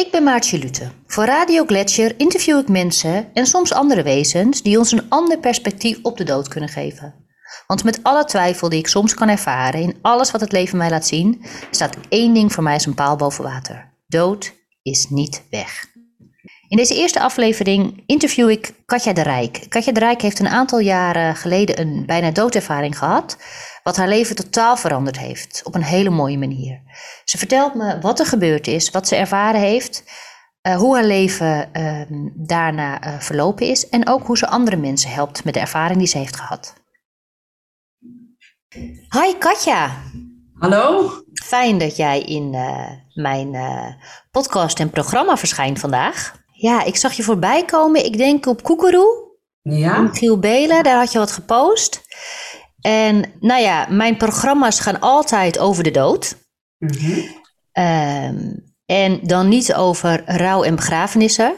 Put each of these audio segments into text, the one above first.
Ik ben Maartje Lute. Voor Radio Gletscher interview ik mensen en soms andere wezens die ons een ander perspectief op de dood kunnen geven. Want met alle twijfel die ik soms kan ervaren in alles wat het leven mij laat zien, staat één ding voor mij als een paal boven water. Dood is niet weg. In deze eerste aflevering interview ik Katja de Rijk. Katja de Rijk heeft een aantal jaren geleden een bijna doodervaring gehad, wat haar leven totaal veranderd heeft, op een hele mooie manier. Ze vertelt me wat er gebeurd is, wat ze ervaren heeft, uh, hoe haar leven uh, daarna uh, verlopen is en ook hoe ze andere mensen helpt met de ervaring die ze heeft gehad. Hi Katja. Hallo. Fijn dat jij in mijn podcast en programma verschijnt vandaag. Ja, ik zag je voorbij komen. Ik denk op Koekeroe. Ja. Giel Belen, daar had je wat gepost. En nou ja, mijn programma's gaan altijd over de dood. Mm -hmm. um, en dan niet over rouw en begrafenissen.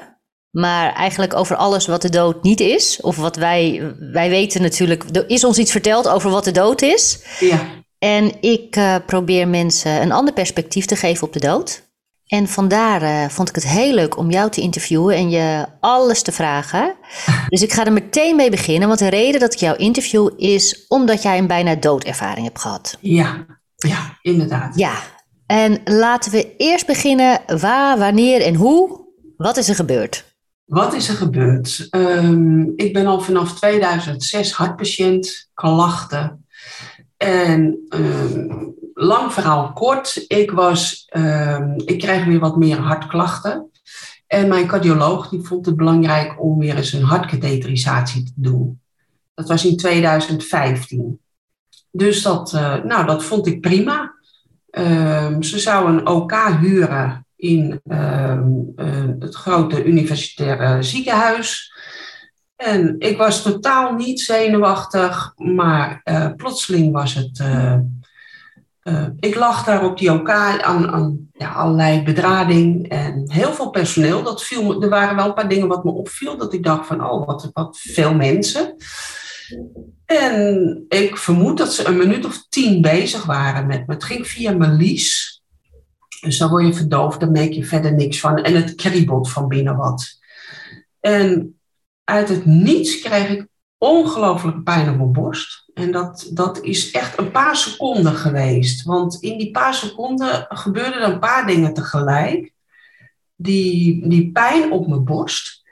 Maar eigenlijk over alles wat de dood niet is. Of wat wij, wij weten natuurlijk, er is ons iets verteld over wat de dood is. Ja. En ik uh, probeer mensen een ander perspectief te geven op de dood. En vandaar uh, vond ik het heel leuk om jou te interviewen en je alles te vragen. Dus ik ga er meteen mee beginnen, want de reden dat ik jou interview is omdat jij een bijna doodervaring hebt gehad. Ja, ja, inderdaad. Ja, en laten we eerst beginnen waar, wanneer en hoe. Wat is er gebeurd? Wat is er gebeurd? Um, ik ben al vanaf 2006 hartpatiënt, klachten. En um, lang verhaal kort, ik, was, um, ik kreeg weer wat meer hartklachten. En mijn cardioloog die vond het belangrijk om weer eens een hartkatheterisatie te doen. Dat was in 2015. Dus dat, uh, nou, dat vond ik prima. Um, ze zou een OK huren in um, uh, het grote universitaire ziekenhuis. En ik was totaal niet zenuwachtig, maar uh, plotseling was het. Uh, ik lag daar op die OK aan, aan ja, allerlei bedrading en heel veel personeel. Dat viel me, er waren wel een paar dingen wat me opviel, dat ik dacht van, oh, wat, wat veel mensen. En ik vermoed dat ze een minuut of tien bezig waren met me. Het ging via mijn lies. Dus dan word je verdoofd, dan merk je verder niks van. En het kriebelt van binnen wat. En uit het niets kreeg ik ongelooflijk pijn op mijn borst. En dat, dat is echt een paar seconden geweest. Want in die paar seconden gebeurden er een paar dingen tegelijk. Die, die pijn op mijn borst.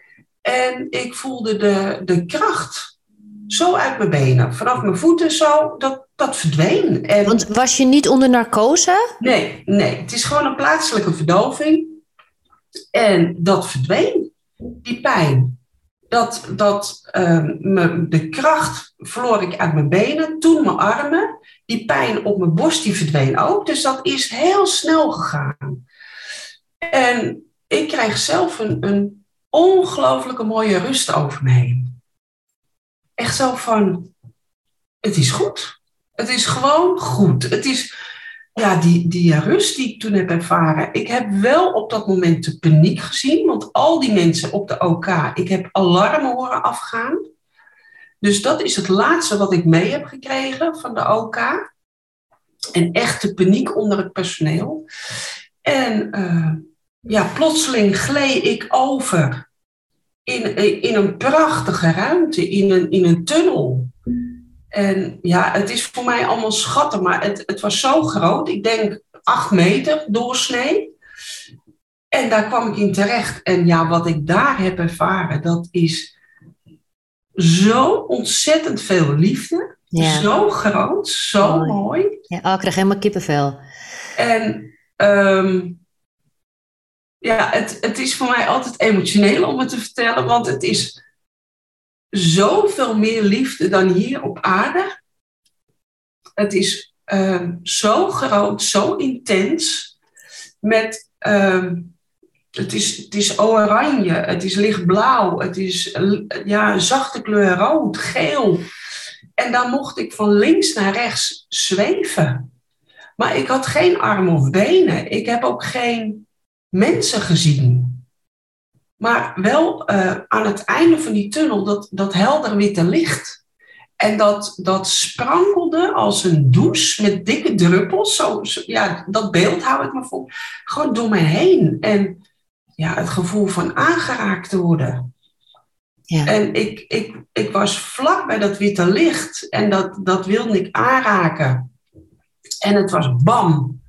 En ik voelde de, de kracht zo uit mijn benen. Vanaf mijn voeten zo, dat, dat verdween. En Want was je niet onder narcose? Nee, nee. Het is gewoon een plaatselijke verdoving. En dat verdween, die pijn. Dat, dat um, me, de kracht verloor ik uit mijn benen, toen mijn armen. Die pijn op mijn borst, die verdween ook. Dus dat is heel snel gegaan. En ik krijg zelf een, een ongelooflijke mooie rust over me heen. Echt zo van, het is goed. Het is gewoon goed. Het is, ja, die, die rust die ik toen heb ervaren. Ik heb wel op dat moment de paniek gezien, want al die mensen op de OK, ik heb alarmen horen afgaan. Dus dat is het laatste wat ik mee heb gekregen van de OK. En echte paniek onder het personeel. En uh, ja, plotseling gleed ik over in, in een prachtige ruimte, in een, in een tunnel. En ja, het is voor mij allemaal schatten, maar het, het was zo groot. Ik denk acht meter doorsnee. En daar kwam ik in terecht. En ja, wat ik daar heb ervaren, dat is zo ontzettend veel liefde. Ja. Zo groot, zo mooi. mooi. Ja, oh, ik krijg helemaal kippenvel. En um, ja, het, het is voor mij altijd emotioneel om het te vertellen, want het is zoveel meer liefde dan hier op aarde. Het is uh, zo groot, zo intens. Met, uh, het, is, het is oranje, het is lichtblauw, het is ja, een zachte kleur rood, geel. En dan mocht ik van links naar rechts zweven. Maar ik had geen armen of benen. Ik heb ook geen mensen gezien. Maar wel uh, aan het einde van die tunnel dat, dat helder witte licht. En dat, dat sprankelde als een douche met dikke druppels. Zo, zo, ja, dat beeld hou ik me voor. Gewoon door mij heen. En ja, het gevoel van aangeraakt te worden. Ja. En ik, ik, ik was vlak bij dat witte licht en dat, dat wilde ik aanraken. En het was bam.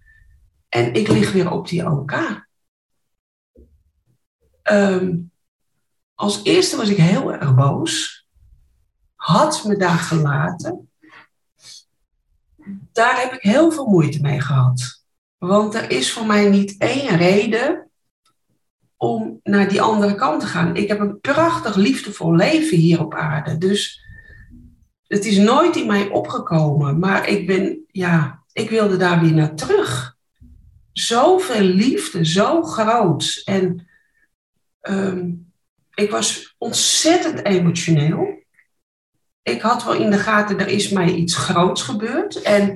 En ik lig weer op die OK. Ehm, als eerste was ik heel erg boos. Had me daar gelaten. Daar heb ik heel veel moeite mee gehad. Want er is voor mij niet één reden om naar die andere kant te gaan. Ik heb een prachtig, liefdevol leven hier op aarde. Dus het is nooit in mij opgekomen. Maar ik ben, ja, ik wilde daar weer naar terug. Zoveel liefde, zo groot. En ehm, ik was ontzettend emotioneel. Ik had wel in de gaten, er is mij iets groots gebeurd. En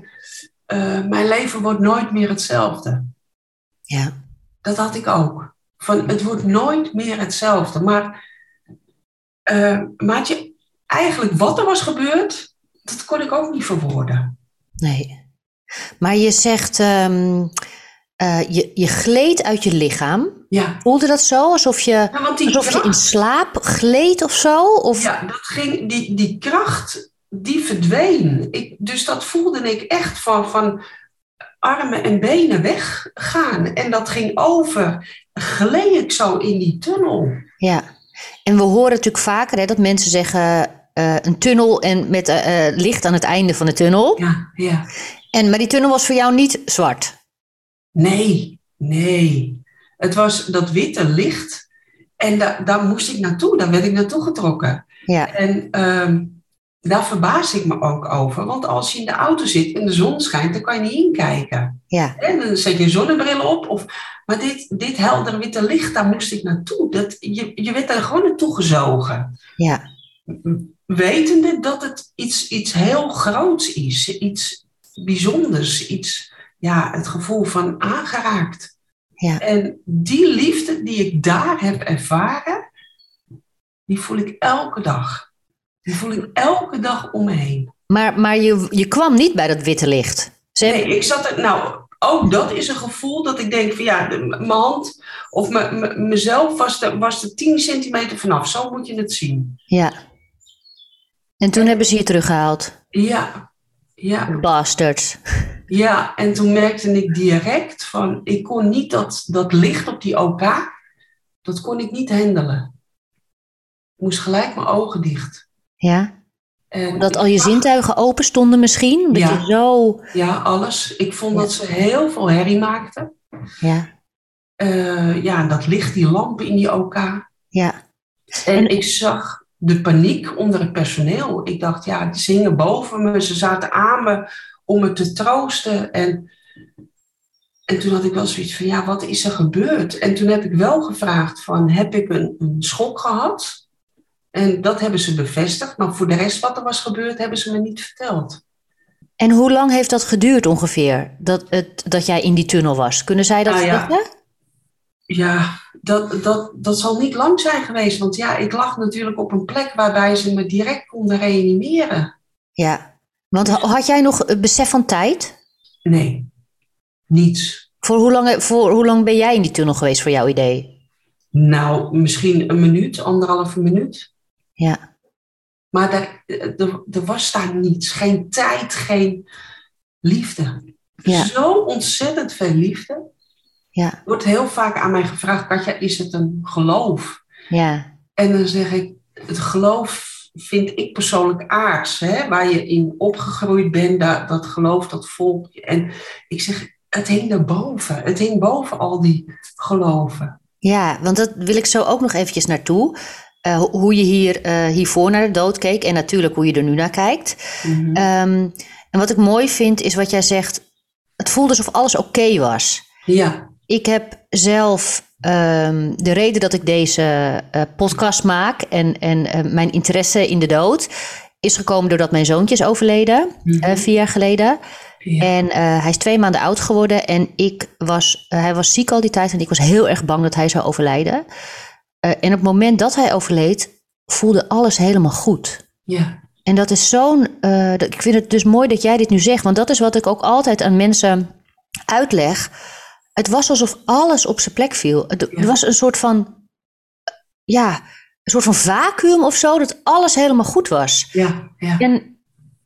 uh, mijn leven wordt nooit meer hetzelfde. Ja. Dat had ik ook. Van, het wordt nooit meer hetzelfde. Maar, uh, maatje, eigenlijk wat er was gebeurd, dat kon ik ook niet verwoorden. Nee. Maar je zegt, um, uh, je, je gleed uit je lichaam. Ja. Voelde dat zo? Alsof je, Ja, alsof je in slaap gleed of zo? Of, Ja, dat ging, die, die kracht, die verdween. Ik, dus dat voelde ik echt van, van armen en benen weggaan. En dat ging over. Gleed ik zo in die tunnel. Ja, en we horen natuurlijk vaker hè, dat mensen zeggen eh, een tunnel en met eh, eh, licht aan het einde van de tunnel. Ja, ja. En, maar die tunnel was voor jou niet zwart. Nee, nee. Het was dat witte licht. En da, daar moest ik naartoe. Daar werd ik naartoe getrokken. Ja, En ehm, daar verbaas ik me ook over. Want als je in de auto zit en de zon schijnt, dan kan je niet inkijken. ja, En dan zet je een zonnebril op. Of, maar dit, dit heldere witte licht, daar moest ik naartoe. Dat, je, je werd daar gewoon naartoe gezogen. ja, Wetende dat het iets, iets heel groots is. Iets bijzonders. Iets, ja, het gevoel van aangeraakt. Ja. En die liefde die ik daar heb ervaren, die voel ik elke dag. Die voel ik elke dag om me heen. Maar, maar je, je kwam niet bij dat witte licht. Ze hebben- Nee, ik zat er, nou, ook dat is een gevoel dat ik denk van ja, mijn hand of me- me- mezelf was er, was er 10 centimeter vanaf. Zo moet je het zien. Ja. En toen hebben ze je teruggehaald. Ja, ja, Bastards. ja. En toen merkte ik direct van, ik kon niet dat, dat licht op die OK, dat kon ik niet handelen. Ik moest gelijk mijn ogen dicht. Ja. En Dat al je zintuigen open stonden misschien. Dat Ja. je zo... Ja, alles. Ik vond Ja. dat ze heel veel herrie maakten. Ja, Eh, ja, dat licht, die lampen in die OK. ja, En, En- ik zag de paniek onder het personeel. Ik dacht, ja, ze hingen boven me, ze zaten aan me om me te troosten. En, en toen had ik wel zoiets van, ja, wat is er gebeurd? En toen heb ik wel gevraagd van, heb ik een, een schok gehad? En dat hebben ze bevestigd. Maar voor de rest wat er was gebeurd, hebben ze me niet verteld. En hoe lang heeft dat geduurd ongeveer? Dat, het, dat jij in die tunnel was? Kunnen zij dat ja. Ja, dat, dat, dat zal niet lang zijn geweest. Want ja, ik lag natuurlijk op een plek waarbij ze me direct konden reanimeren. Ja. Want ha- had jij nog een besef van tijd? Nee, niets. Voor hoe, lang, voor hoe lang ben jij in die tunnel geweest voor jouw idee? Nou, misschien een minuut, anderhalve minuut. Ja, Maar daar, er, er was daar niets. Geen tijd, geen liefde. Ja. Zo ontzettend veel liefde. Ja, wordt heel vaak aan mij gevraagd, Katja, is het een geloof? ja, En dan zeg ik, het geloof vind ik persoonlijk aards. Hè? Waar je in opgegroeid bent, dat, dat geloof, dat volk. En ik zeg, het hing daarboven. Het hing boven al die geloven. ja. Want dat wil ik zo ook nog eventjes naartoe. Eh, ho- hoe je hier, eh, hiervoor naar de dood keek en natuurlijk hoe je er nu naar kijkt. Mhm. Ehm, en wat ik mooi vind is wat jij zegt. Het voelde alsof alles oké was. Ja, Ik heb zelf ehm, de reden dat ik deze eh, podcast maak en, en eh, mijn interesse in de dood is gekomen doordat mijn zoontje is overleden, Mhm. eh, vier jaar geleden. ja. En hij is twee maanden oud geworden en ik was, hij was ziek al die tijd en ik was heel erg bang dat hij zou overlijden. En op het moment dat hij overleed, voelde alles helemaal goed. ja. En dat is zo'n. ik vind het dus mooi dat jij dit nu zegt, want dat is wat ik ook altijd aan mensen uitleg. Het was alsof alles op zijn plek viel. Het, Ja. Was een soort van, ja, een soort van vacuüm of zo, dat alles helemaal goed was. Ja, ja. En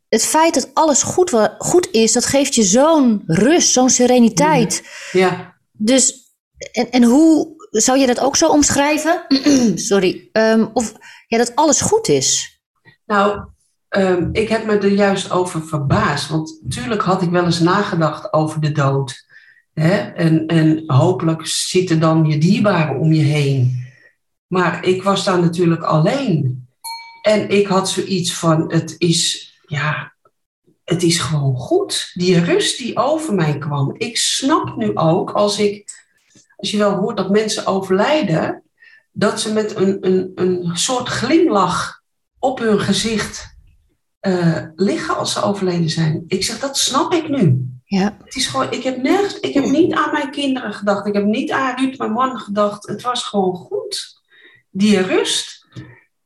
het feit dat alles goed, goed is, dat geeft je zo'n rust, zo'n sereniteit. ja. Dus, en, en hoe zou je dat ook zo omschrijven? Sorry. Ehm, of ja, dat alles goed is. Nou, ehm, ik heb me er juist over verbaasd. Want natuurlijk had ik wel eens nagedacht over de dood. En, en hopelijk zitten dan je dierbaren om je heen. Maar ik was daar natuurlijk alleen. En ik had zoiets van, het is, ja, het is gewoon goed. Die rust die over mij kwam. Ik snap nu ook, als ik, als je wel hoort dat mensen overlijden, dat ze met een, een, een soort glimlach op hun gezicht eh, liggen als ze overleden zijn. Ik zeg, dat snap ik nu. Ja, Het is gewoon, ik heb nergens, ik heb niet aan mijn kinderen gedacht. Ik heb niet aan Ruud, mijn man, gedacht. Het was gewoon goed. Die rust,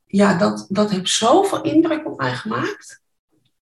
ja, dat, dat heeft zoveel indruk op mij gemaakt.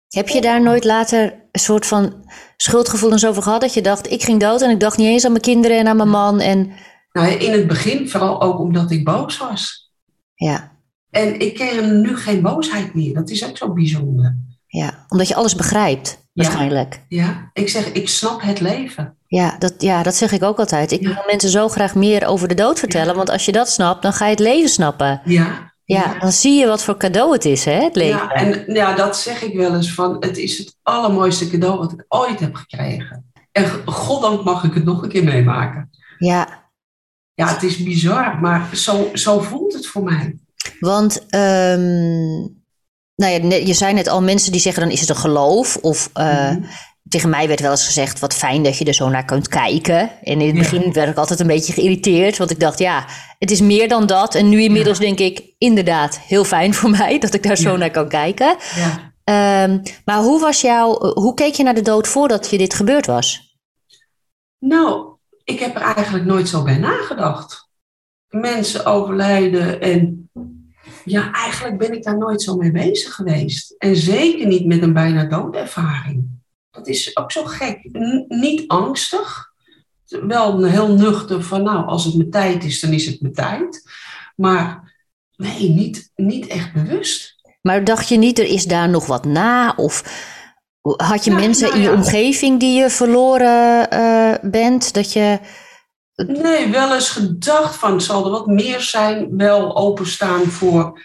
Heb je daar nooit later een soort van schuldgevoelens over gehad? Dat je dacht, ik ging dood en ik dacht niet eens aan mijn kinderen en aan mijn man. En Nou, in het begin vooral ook omdat ik boos was. ja, En ik ken nu geen boosheid meer. Dat is ook zo bijzonder. ja, omdat je alles begrijpt. Waarschijnlijk. Ja, ik zeg, ik snap het leven. Ja, dat, ja, dat zeg ik ook altijd. Ik Ja. wil mensen zo graag meer over de dood vertellen, want als je dat snapt, dan ga je het leven snappen. Ja. Ja, dan zie je wat voor cadeau het is, hè, het leven. Ja, en ja, dat zeg ik wel eens van, het is het allermooiste cadeau wat ik ooit heb gekregen. En goddank mag ik het nog een keer meemaken. Ja, Ja, het is bizar, maar zo, zo voelt het voor mij. want ehm, nou ja, je zei net al, mensen die zeggen dan is het een geloof. Of eh, Mhm. tegen mij werd wel eens gezegd, wat fijn dat je er zo naar kunt kijken. En in het Ja. begin werd ik altijd een beetje geïrriteerd, want ik dacht, ja, het is meer dan dat. En nu inmiddels denk ik, inderdaad, heel fijn voor mij dat ik daar zo naar kan kijken. Ja. Ehm, maar hoe was jouw, hoe keek je naar de dood voordat je dit gebeurd was? Nou, ik heb er eigenlijk nooit zo bij nagedacht. Mensen overlijden en ja, eigenlijk ben ik daar nooit zo mee bezig geweest. En zeker niet met een bijna doodervaring. Dat is ook zo gek. N- niet angstig. Wel heel nuchter van, nou, als het mijn tijd is, dan is het mijn tijd. Maar nee, niet, niet echt bewust. Maar dacht je niet, er is daar nog wat na? Of had je mensen nou in je omgeving die je verloren eh, bent? Dat je, Nee, wel eens gedacht van, zal er wat meer zijn? Wel openstaan voor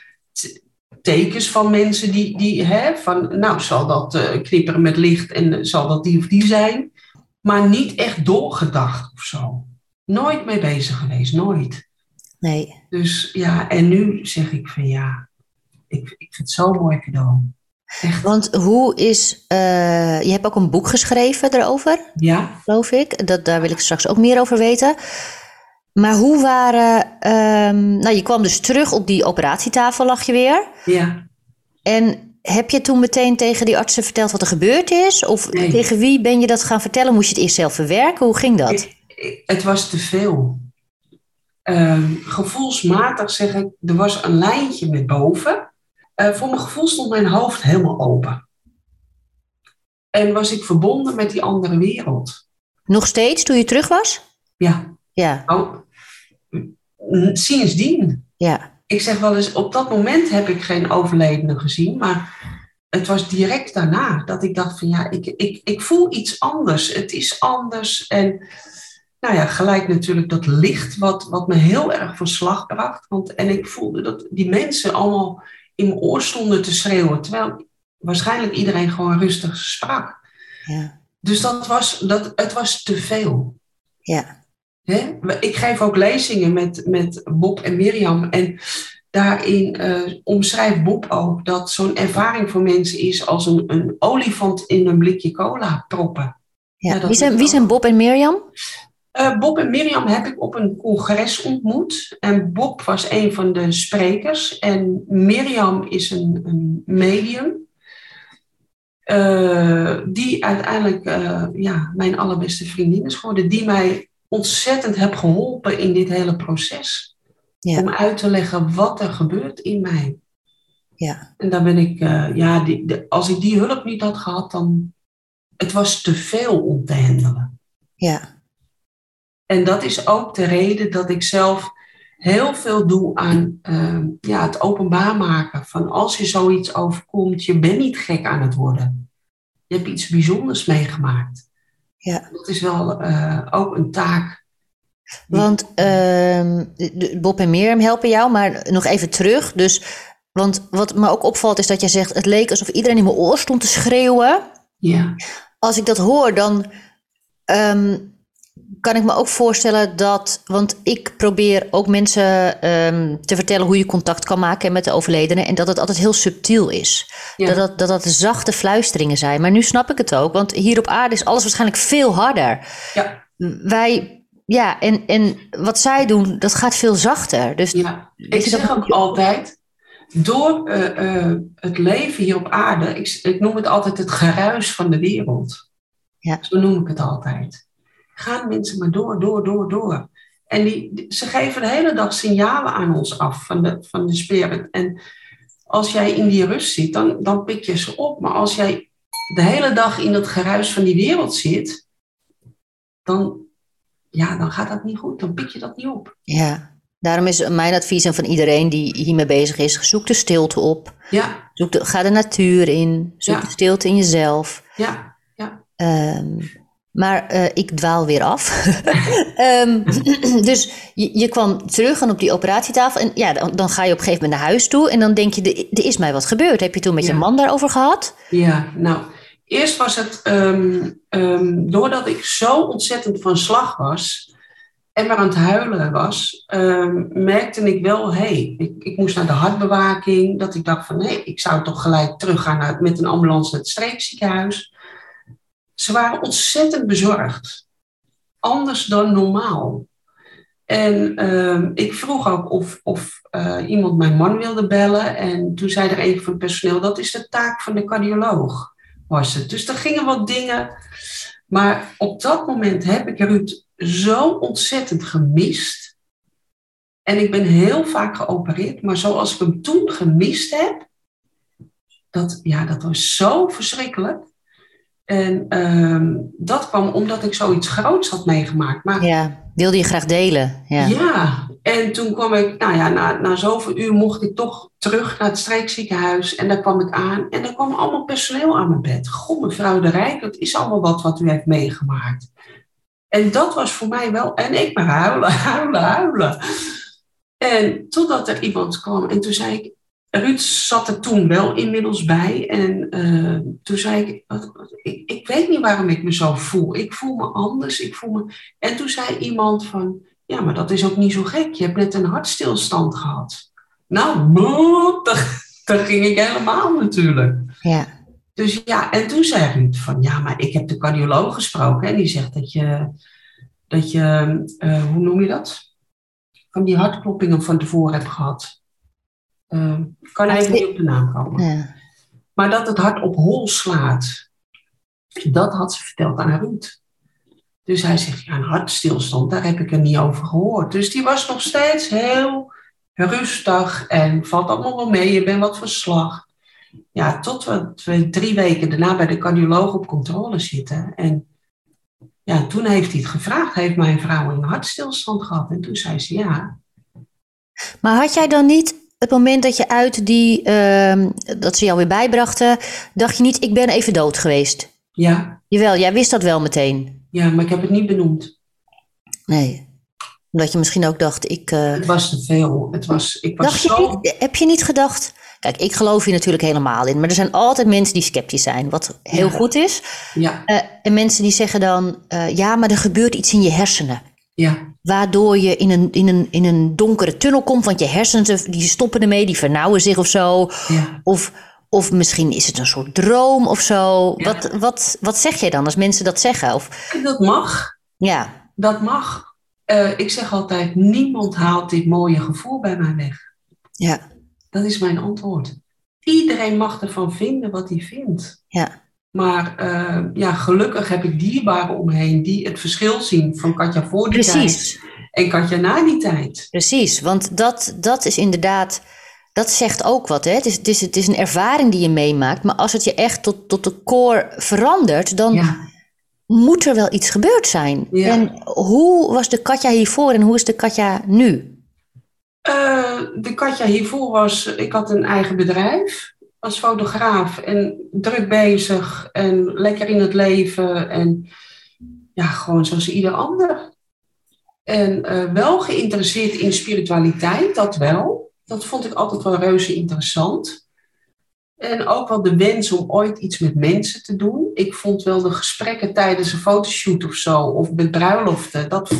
tekens van mensen die, die hè, van, nou, zal dat eh, knipperen met licht en eh, zal dat die of die zijn? Maar niet echt doorgedacht of zo. Nooit mee bezig geweest, nooit. nee. Dus ja, en nu zeg ik van ja, ik, ik vind het zo'n mooi cadeau. Echt, Want hoe is, eh, je hebt ook een boek geschreven erover, ja. geloof ik. Dat, daar wil ik straks ook meer over weten. Maar hoe waren, ehm, nou je kwam dus terug op die operatietafel, lag je weer. Ja, En heb je toen meteen tegen die artsen verteld wat er gebeurd is? Of Nee. tegen wie ben je dat gaan vertellen? Moest je het eerst zelf verwerken? Hoe ging dat? Ik- ik- het was te veel. Ehm, gevoelsmatig zeg ik, er was een lijntje met boven. Eh, voor mijn gevoel stond mijn hoofd helemaal open. En was ik verbonden met die andere wereld. Nog steeds toen je terug was? Ja, Ja, nou, sindsdien. ja, Ik zeg wel eens, op dat moment heb ik geen overledene gezien, maar het was direct daarna dat ik dacht van ja, ik, ik, ik voel iets anders. Het is anders. En nou ja, gelijk natuurlijk dat licht wat, wat me heel erg van slag bracht. Want, en ik voelde dat die mensen allemaal in mijn oor stonden te schreeuwen, terwijl waarschijnlijk iedereen gewoon rustig sprak. ja, Dus dat was, dat, het was te veel. ja. Hè? Ik geef ook lezingen met, met Bob en Mirjam. En daarin eh, omschrijft Bob ook dat zo'n ervaring voor mensen is als een, een olifant in een blikje cola proppen. ja. Wie, zijn, wie zijn Bob en Mirjam? Eh, Bob en Mirjam heb ik op een congres ontmoet. En Bob was een van de sprekers. En Mirjam is een, een medium. eh, die uiteindelijk eh, ja, mijn allerbeste vriendin is geworden. Die mij ontzettend heb geholpen in dit hele proces. Ja. Om uit te leggen wat er gebeurt in mij. Ja, En daar ben ik, ja, die, de- als ik die hulp niet had gehad, dan. Het was te veel om te handelen. ja. En dat is ook de reden dat ik zelf heel veel doe aan ehm, ja, het openbaar maken. Van als je zoiets overkomt, je bent niet gek aan het worden. Je hebt iets bijzonders meegemaakt. Ja. Dat is wel eh, ook een taak. Want ehm, Bob en Mirjam helpen jou, maar nog even terug. Dus, want wat me ook opvalt is dat jij zegt, het leek alsof iedereen in mijn oor stond te schreeuwen. Ja. Als ik dat hoor, dan ehm, kan ik me ook voorstellen dat, want ik probeer ook mensen ehm, te vertellen hoe je contact kan maken met de overledene en dat het altijd heel subtiel is. Ja. Dat, dat, dat dat zachte fluisteringen zijn. Maar nu snap ik het ook, want hier op aarde is alles waarschijnlijk veel harder. Ja. Wij, ja, en, en wat zij doen, dat gaat veel zachter. Dus Ja, ik dat zeg ook ook? altijd, door eh, eh, het leven hier op aarde, ik, ik noem het altijd het geruis van de wereld. Ja. Zo noem ik het altijd. Gaan mensen maar door, door, door, door. En die, ze geven de hele dag signalen aan ons af van de, van de spirit. En als jij in die rust zit, dan, dan pik je ze op. Maar als jij de hele dag in dat geruis van die wereld zit, dan, ja, dan gaat dat niet goed. Dan pik je dat niet op. ja, daarom is mijn advies en van iedereen die hiermee bezig is, zoek de stilte op. Ja, Zoek de, ga de natuur in. Zoek Ja. de stilte in jezelf. ja, ja. Ehm, maar eh, ik dwaal weer af. Ehm, dus je, je kwam terug en op die operatietafel. En ja, dan, dan ga je op een gegeven moment naar huis toe. En dan denk je, er is mij wat gebeurd. Heb je toen met je man daarover gehad? Ja, nou, eerst was het ehm, ehm, doordat ik zo ontzettend van slag was en maar aan het huilen was, merkte ik wel, hé, hey, ik, ik moest naar de hartbewaking, dat ik dacht van, nee, ik zou toch gelijk teruggaan naar, met een ambulance naar het streekziekenhuis. Ze waren ontzettend bezorgd, anders dan normaal. En ehm, ik vroeg ook of, of eh, iemand mijn man wilde bellen. En toen zei er een van het personeel, dat is de taak van de cardioloog, was het. Dus er gingen wat dingen. Maar op dat moment heb ik Ruud zo ontzettend gemist. En ik ben heel vaak geopereerd, maar zoals ik hem toen gemist heb, dat, ja, dat was zo verschrikkelijk. En ehm, dat kwam omdat ik zoiets groots had meegemaakt. Maar Ja, wilde je graag delen? Ja. ja, en toen kwam ik, nou ja, na, na zoveel uur mocht ik toch terug naar het streekziekenhuis. En daar kwam ik aan en er kwam allemaal personeel aan mijn bed. Goh, mevrouw de Rijk, dat is allemaal wat wat u heeft meegemaakt. En dat was voor mij wel, en ik maar huilen, huilen, huilen. En totdat er iemand kwam en toen zei ik, Ruud zat er toen wel inmiddels bij. En eh, toen zei ik, ik, ik weet niet waarom ik me zo voel. Ik voel me anders. Ik voel me... En toen zei iemand van, ja, maar dat is ook niet zo gek. Je hebt net een hartstilstand gehad. Nou, daar, daar ging ik helemaal natuurlijk. ja. Dus ja, en toen zei Ruud van, ja, maar ik heb de cardioloog gesproken. En die zegt dat je, dat je eh, hoe noem je dat? Van die hartkloppingen van tevoren hebt gehad. Ik kan even niet op de naam komen. ja. Maar dat het hart op hol slaat. Dat had ze verteld aan Ruud. Dus hij zegt, ja, een hartstilstand, daar heb ik er niet over gehoord. Dus die was nog steeds heel rustig en valt allemaal wel mee. Je bent wat verslag. Ja, tot we, we drie weken daarna bij de cardioloog op controle zitten. En ja, toen heeft hij het gevraagd. Heeft mijn vrouw een hartstilstand gehad? En toen zei ze ja. Maar had jij dan niet het moment dat je uit die, ehm, dat ze jou weer bijbrachten, dacht je niet, ik ben even dood geweest? Ja, Jawel, jij wist dat wel meteen. ja, maar ik heb het niet benoemd. Nee. Omdat je misschien ook dacht, ik. eh, Het was te veel. Het was, ik was dacht je zo... niet, heb je niet gedacht. Kijk, ik geloof hier natuurlijk helemaal in. Maar er zijn altijd mensen die sceptisch zijn. Wat heel Ja. goed is. Ja, Eh, en mensen die zeggen dan. eh, ja, maar er gebeurt iets in je hersenen. Ja, Waardoor je in een, in, een, in een donkere tunnel komt. Want je hersenen die stoppen ermee, die vernauwen zich of zo. ja. Of, of misschien is het een soort droom of zo. Ja. Wat, wat, wat zeg jij dan als mensen dat zeggen? Of, dat mag. ja, Dat mag. Eh, ik zeg altijd, niemand haalt dit mooie gevoel bij mij weg. ja, Dat is mijn antwoord. Iedereen mag ervan vinden wat hij vindt. ja. Maar eh, ja, gelukkig heb ik dierbaren omheen die het verschil zien van Katja voor die Precies. tijd en Katja na die tijd. Precies, want dat, dat is inderdaad, dat zegt ook wat. Hè? Het, is, het, is, het is een ervaring die je meemaakt, maar als het je echt tot, tot de core verandert, dan, Ja, moet er wel iets gebeurd zijn. Ja. En hoe was de Katja hiervoor en hoe is de Katja nu? Eh, de Katja hiervoor was, ik had een eigen bedrijf als fotograaf en druk bezig en lekker in het leven en ja, gewoon zoals ieder ander. En eh, wel geïnteresseerd in spiritualiteit, dat wel. Dat vond ik altijd wel reuze interessant. En ook wel de wens om ooit iets met mensen te doen. Ik vond wel de gesprekken tijdens een fotoshoot of zo, of met bruiloften, dat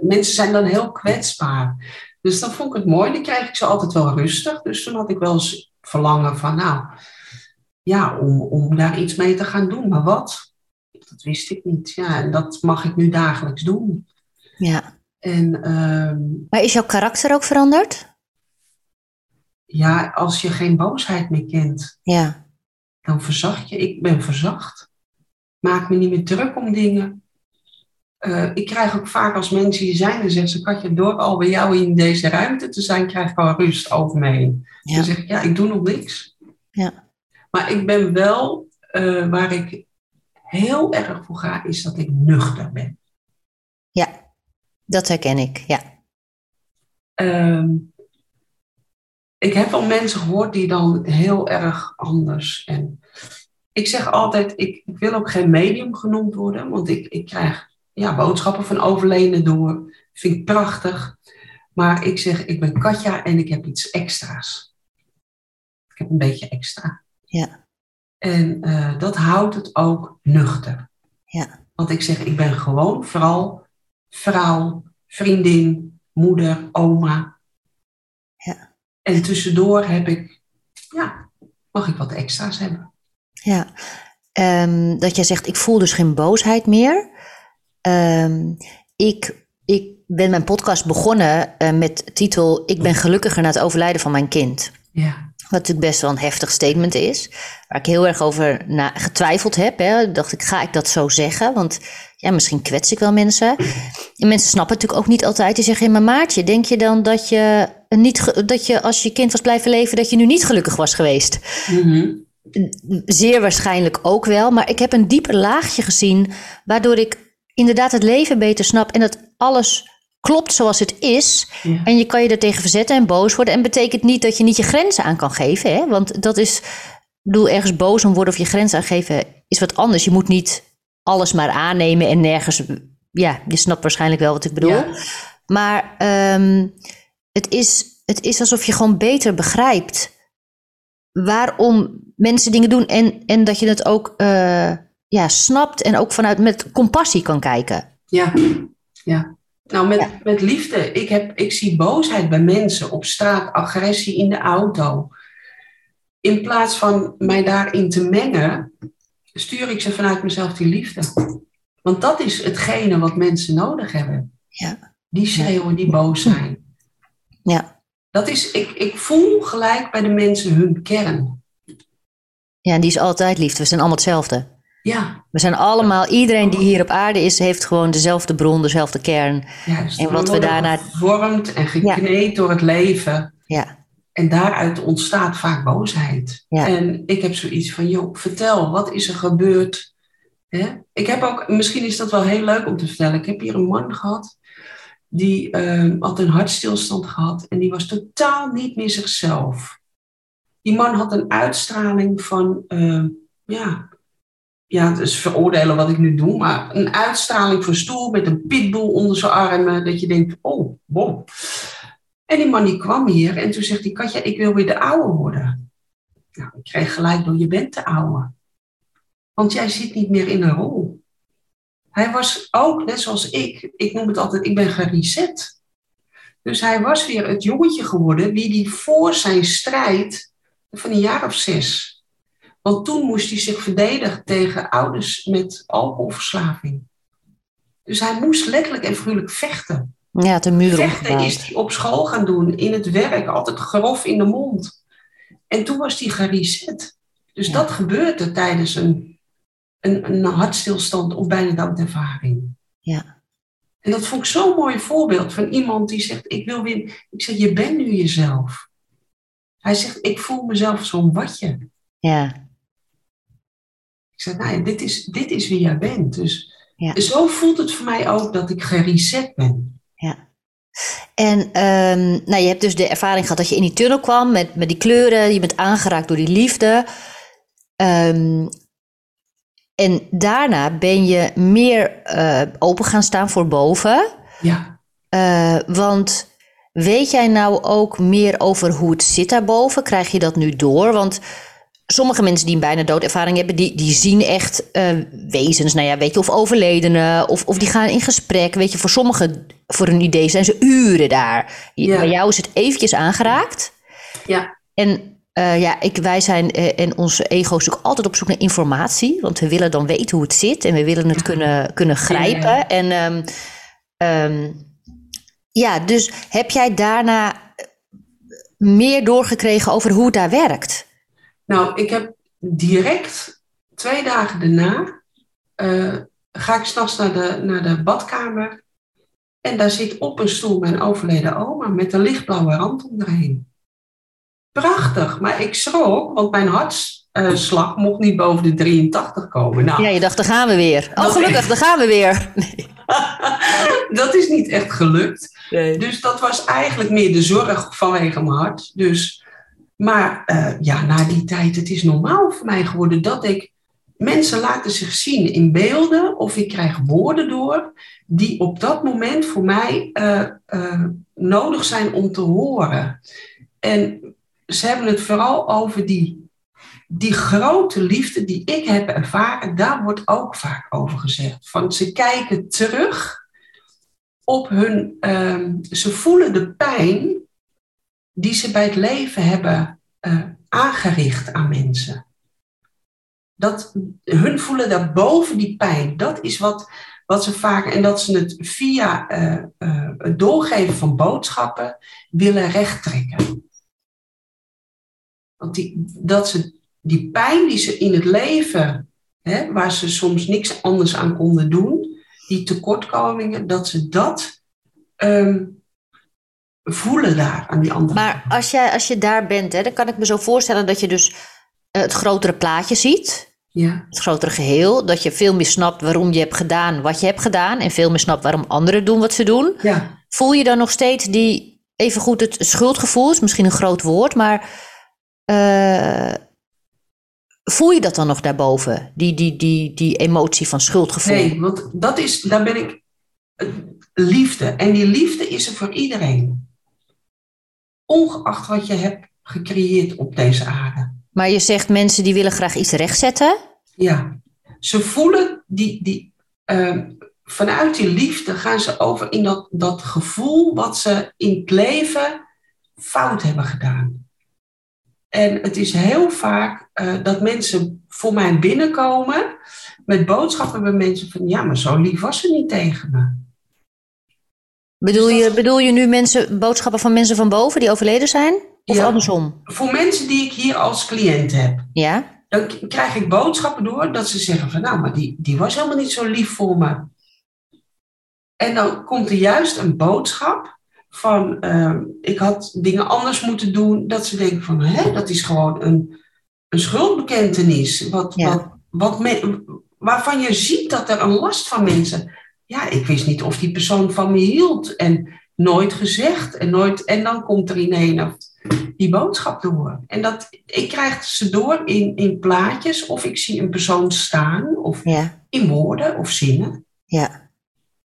mensen zijn dan heel kwetsbaar. Dus dan vond ik het mooi. Dan kreeg ik ze altijd wel rustig. Dus toen had ik wel eens verlangen van, nou, ja, om, om daar iets mee te gaan doen. Maar wat? Dat wist ik niet. Ja, en dat mag ik nu dagelijks doen. Ja. En ehm, Maar is jouw karakter ook veranderd? ja, als je geen boosheid meer kent, Ja. dan verzacht je. Ik ben verzacht. Maak me niet meer druk om dingen. Eh, ik krijg ook vaak als mensen hier zijn, dan zeggen ze, Katja, door al bij jou in deze ruimte te zijn, krijg ik al rust over me heen. Ja. Dan zeg ik, ja, ik doe nog niks. Ja. Maar ik ben wel, eh, waar ik heel erg voor ga, is dat ik nuchter ben. Ja. Dat herken ik, ja. Ehm, ik heb al mensen gehoord die dan heel erg anders. En ik zeg altijd, ik, ik wil ook geen medium genoemd worden, want ik, ik krijg ja, boodschappen van overledenen door. Vind ik prachtig. Maar ik zeg, ik ben Katja en ik heb iets extra's. Ik heb een beetje extra. Ja. En eh, dat houdt het ook nuchter. Ja. Want ik zeg, ik ben gewoon vooral vrouw, vriendin, moeder, oma. Ja. En tussendoor heb ik, ja, mag ik wat extra's hebben. Ja. Ehm, dat jij zegt, ik voel dus geen boosheid meer. Ehm, ik, ik ben mijn podcast begonnen eh, met de titel Ik ben gelukkiger na het overlijden van mijn kind. Ja, Wat natuurlijk best wel een heftig statement is. Waar ik heel erg over na, getwijfeld heb. Hè. Dacht ik, ga ik dat zo zeggen? Want ja, misschien kwets ik wel mensen. En mensen snappen het natuurlijk ook niet altijd. Die zeggen, maar Maartje, denk je dan dat je, niet, dat je als je kind was blijven leven... dat je nu niet gelukkig was geweest? Mhm. Zeer waarschijnlijk ook wel. Maar ik heb een dieper laagje gezien... waardoor ik inderdaad het leven beter snap... en dat alles klopt zoals het is... ja. En je kan je er tegen verzetten en boos worden. En betekent niet dat je niet je grenzen aan kan geven. Hè? Want dat is, ik bedoel, ergens boos om worden of je grenzen aangeven is wat anders. Je moet niet alles maar aannemen en nergens. Ja, je snapt waarschijnlijk wel wat ik bedoel. Ja. Maar ehm, het, is, het is alsof je gewoon beter begrijpt waarom mensen dingen doen. En, en dat je het ook eh, ja, snapt en ook vanuit met compassie kan kijken. Ja, ja. Nou, met, Ja. met liefde. Ik, heb, ik zie boosheid bij mensen op straat, agressie in de auto. In plaats van mij daarin te mengen, stuur ik ze vanuit mezelf die liefde. Want dat is hetgene wat mensen nodig hebben. Ja. Die schreeuwen, die boos zijn. Ja. Dat is, ik, ik voel gelijk bij de mensen hun kern. Ja, en die is altijd liefde. We zijn allemaal hetzelfde. Ja, We zijn allemaal, iedereen die hier op aarde is, heeft gewoon dezelfde bron, dezelfde kern. juist. En wat we daarna- gevormd en gekneed door het leven. Ja, En daaruit ontstaat vaak boosheid. Ja. En ik heb zoiets van, joh, vertel, wat is er gebeurd? Ik heb ook, misschien is dat wel heel leuk om te vertellen. Ik heb hier een man gehad, die eh, had een hartstilstand gehad en die was totaal niet meer zichzelf. Die man had een uitstraling van, eh, ja, ja, is veroordelen wat ik nu doe, maar een uitstraling van stoel met een pitbull onder zijn armen, dat je denkt, oh, wow. En die man die kwam hier en toen zegt hij, Katja, ik wil weer de oude worden. Nou, ik kreeg gelijk door, je bent de oude. Want jij zit niet meer in een rol. Hij was ook, net zoals ik, ik noem het altijd, ik ben gereset. Dus hij was weer het jongetje geworden wie die voor zijn strijd van een jaar of zes. Want toen moest hij zich verdedigen tegen ouders met alcoholverslaving. Dus hij moest letterlijk en figuurlijk vechten. ja een muur Vechten is hij op school gaan doen, in het werk, altijd grof in de mond. En toen was hij gereset. Dus Ja. dat gebeurde tijdens een, een, een hartstilstand of bijna doodervaring. Ja. En dat vond ik zo'n mooi voorbeeld van iemand die zegt, ik wil weer... Ik zeg, je bent nu jezelf. Hij zegt, ik voel mezelf zo'n watje. Ja, Ik zei, nou dit is, dit is wie jij bent. Dus zo voelt het voor mij ook dat ik gereset ben. Ja. En um, nou, je hebt dus de ervaring gehad dat je in die tunnel kwam met, met die kleuren. Je bent aangeraakt door die liefde. Um, en daarna ben je meer uh, open gaan staan voor boven. Ja. Uh, want weet jij nou ook meer over hoe het zit daarboven? Krijg je dat nu door? Want sommige mensen die een bijna doodervaring hebben, die, die zien echt uh, wezens, nou ja, weet je, of overledenen, of, of die gaan in gesprek. Weet je, voor sommigen, voor hun idee, zijn ze uren daar. Ja. Bij jou is het eventjes aangeraakt. Ja. En uh, ja, ik, wij zijn uh, en onze ego is ook altijd op zoek naar informatie. Want we willen dan weten hoe het zit en we willen het kunnen, kunnen grijpen. Ja. En um, um, ja, dus heb jij daarna meer doorgekregen over hoe het daar werkt? Nou, ik heb direct twee dagen daarna uh, ga ik s'nachts naar de, naar de badkamer. En daar zit op een stoel mijn overleden oma met een lichtblauwe rand omheen. Prachtig, maar ik schrok, want mijn hartslag mocht niet boven de 83 komen. Nou, ja, je dacht, daar gaan we weer. Oh, gelukkig, daar gaan we weer. Nee. dat is niet echt gelukt. Nee. Dus dat was eigenlijk meer de zorg vanwege mijn hart. Dus, maar uh, ja, na die tijd, het is normaal voor mij geworden dat ik... Mensen laten zich zien in beelden of ik krijg woorden door die op dat moment voor mij uh, uh, nodig zijn om te horen. En ze hebben het vooral over die, die grote liefde die ik heb ervaren. Daar wordt ook vaak over gezegd. Van ze kijken terug op hun. Um, ze voelen de pijn die ze bij het leven hebben uh, aangericht aan mensen. Dat, hun voelen daarboven die pijn. Dat is wat, wat ze vaak. En dat ze het via uh, uh, het doorgeven van boodschappen willen rechttrekken. Want die, dat ze die pijn die ze in het leven, hè, waar ze soms niks anders aan konden doen, die tekortkomingen, dat ze dat um, voelen daar aan die andere Maar als, jij, als je daar bent, hè, dan kan ik me zo voorstellen dat je dus het grotere plaatje ziet. Ja. Het grotere geheel. Dat je veel meer snapt waarom je hebt gedaan wat je hebt gedaan. En veel meer snapt waarom anderen doen wat ze doen. Ja. Voel je dan nog steeds die, even goed het schuldgevoel, is misschien een groot woord, maar uh, voel je dat dan nog daarboven? Die, die, die, die emotie van schuldgevoel? Nee, want dat is, daar ben ik liefde. En die liefde is er voor iedereen. Ongeacht wat je hebt gecreëerd op deze aarde. Maar je zegt mensen die willen graag iets rechtzetten? Ja, ze voelen die, die, uh, vanuit die liefde gaan ze over in dat, dat gevoel wat ze in het leven fout hebben gedaan. En het is heel vaak uh, dat mensen voor mij binnenkomen met boodschappen bij mensen van ja, maar zo lief was ze niet tegen me. Bedoel, dus je, bedoel je nu mensen, boodschappen van mensen van boven die overleden zijn? Of ja, andersom? Voor mensen die ik hier als cliënt heb. Ja. Dan krijg ik boodschappen door dat ze zeggen van nou, maar die, die was helemaal niet zo lief voor me. En dan komt er juist een boodschap van uh, ik had dingen anders moeten doen. Dat ze denken van hè, dat is gewoon een, een schuldbekentenis. Wat, ja. wat, wat me, waarvan je ziet dat er een last van mensen. Ja, ik wist niet of die persoon van me hield. En nooit gezegd. En, nooit, en dan komt er ineens die boodschap door. En dat, ik krijg ze door in, in plaatjes. Of ik zie een persoon staan. Of ja. in woorden of zinnen. Ja.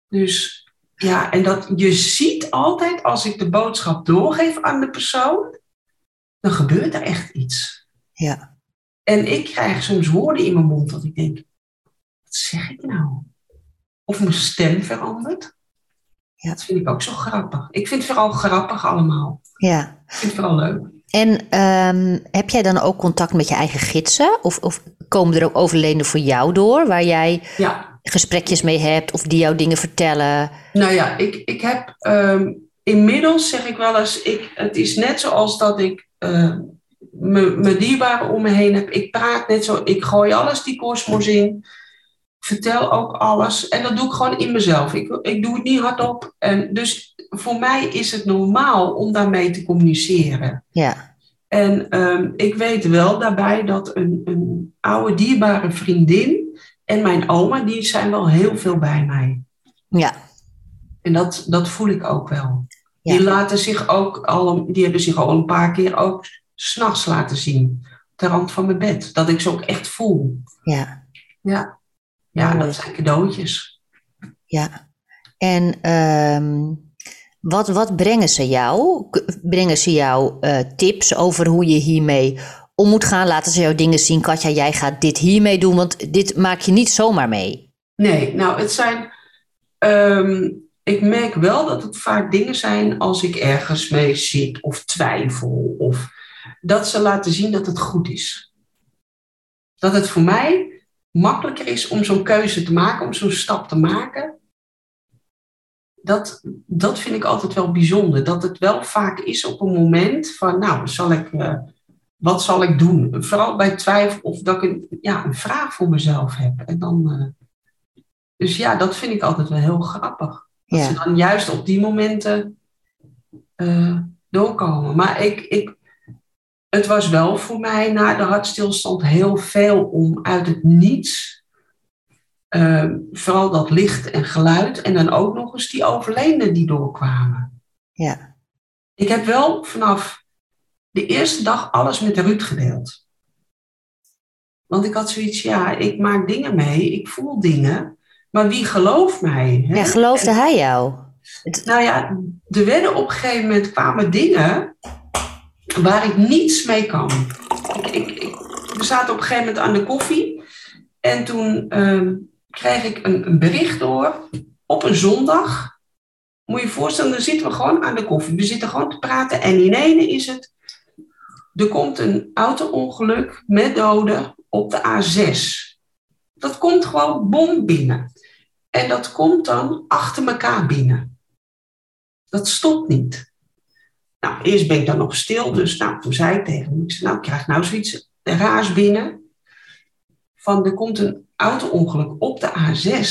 Dus ja, en dat je ziet altijd als ik de boodschap doorgeef aan de persoon, dan gebeurt er echt iets. Ja. En ik krijg soms woorden in mijn mond dat ik denk, wat zeg ik nou? Of mijn stem verandert. Ja. Dat vind ik ook zo grappig. Ik vind het vooral grappig allemaal. Ja. Ik vind het vooral leuk. En um, heb jij dan ook contact met je eigen gidsen? Of, of komen er ook overledenen voor jou door, waar jij ja. gesprekjes mee hebt of die jou dingen vertellen? Nou ja, ik, ik heb um, inmiddels zeg ik wel eens, ik, het is net zoals dat ik uh, mijn dierbaren om me heen heb. Ik praat net zo, ik gooi alles die kosmos in. Vertel ook alles. En dat doe ik gewoon in mezelf. Ik, ik doe het niet hardop. En dus voor mij is het normaal om daarmee te communiceren. Ja. En ehm, ik weet wel daarbij dat een, een oude dierbare vriendin en mijn oma, die zijn wel heel veel bij mij. Ja. En dat, dat voel ik ook wel. Die, laten zich ook al, die hebben zich al een paar keer ook s'nachts laten zien. Ter rand van mijn bed. Dat ik ze ook echt voel. Ja. Ja, ja dat zijn cadeautjes. Ja. En ehm, wat, wat brengen ze jou? Brengen ze jou uh, tips over hoe je hiermee om moet gaan? Laten ze jou dingen zien? Katja, jij gaat dit hiermee doen, want dit maak je niet zomaar mee. Nee, nou, het zijn. Um, ik merk wel dat het vaak dingen zijn als ik ergens mee zit of twijfel. Of dat ze laten zien dat het goed is. Dat het voor mij makkelijker is om zo'n keuze te maken, om zo'n stap te maken. Dat, dat vind ik altijd wel bijzonder. Dat het wel vaak is op een moment van, nou, zal ik, uh, wat zal ik doen? Vooral bij twijfel of dat ik een, ja, een vraag voor mezelf heb. En dan, uh, dus ja, dat vind ik altijd wel heel grappig. Dat ze dan juist op die momenten uh, doorkomen. Maar ik, ik, het was wel voor mij na de hartstilstand heel veel om uit het niets, uh, vooral dat licht en geluid, en dan ook nog eens die overledenen die doorkwamen. Ja. Ik heb wel vanaf de eerste dag alles met Ruud gedeeld. Want ik had zoiets, ja, ik maak dingen mee, ik voel dingen. Maar wie gelooft mij? Hè? Ja, geloofde hij jou? Nou ja, er werden op een gegeven moment kwamen dingen waar ik niets mee kan. Ik, ik, we zaten op een gegeven moment aan de koffie en toen uh, kreeg ik een, een, bericht door op een zondag. Moet je je voorstellen, dan zitten we gewoon aan de koffie. We zitten gewoon te praten en in ene is het, er komt een auto-ongeluk met doden op de A6. Dat komt gewoon bom binnen. En dat komt dan achter elkaar binnen. Dat stopt niet. Nou, eerst ben ik dan nog stil, dus nou, toen zei ik tegen hem, ik zei, nou, ik krijg nou zoiets raars binnen. Van, er komt een auto-ongeluk op de A6.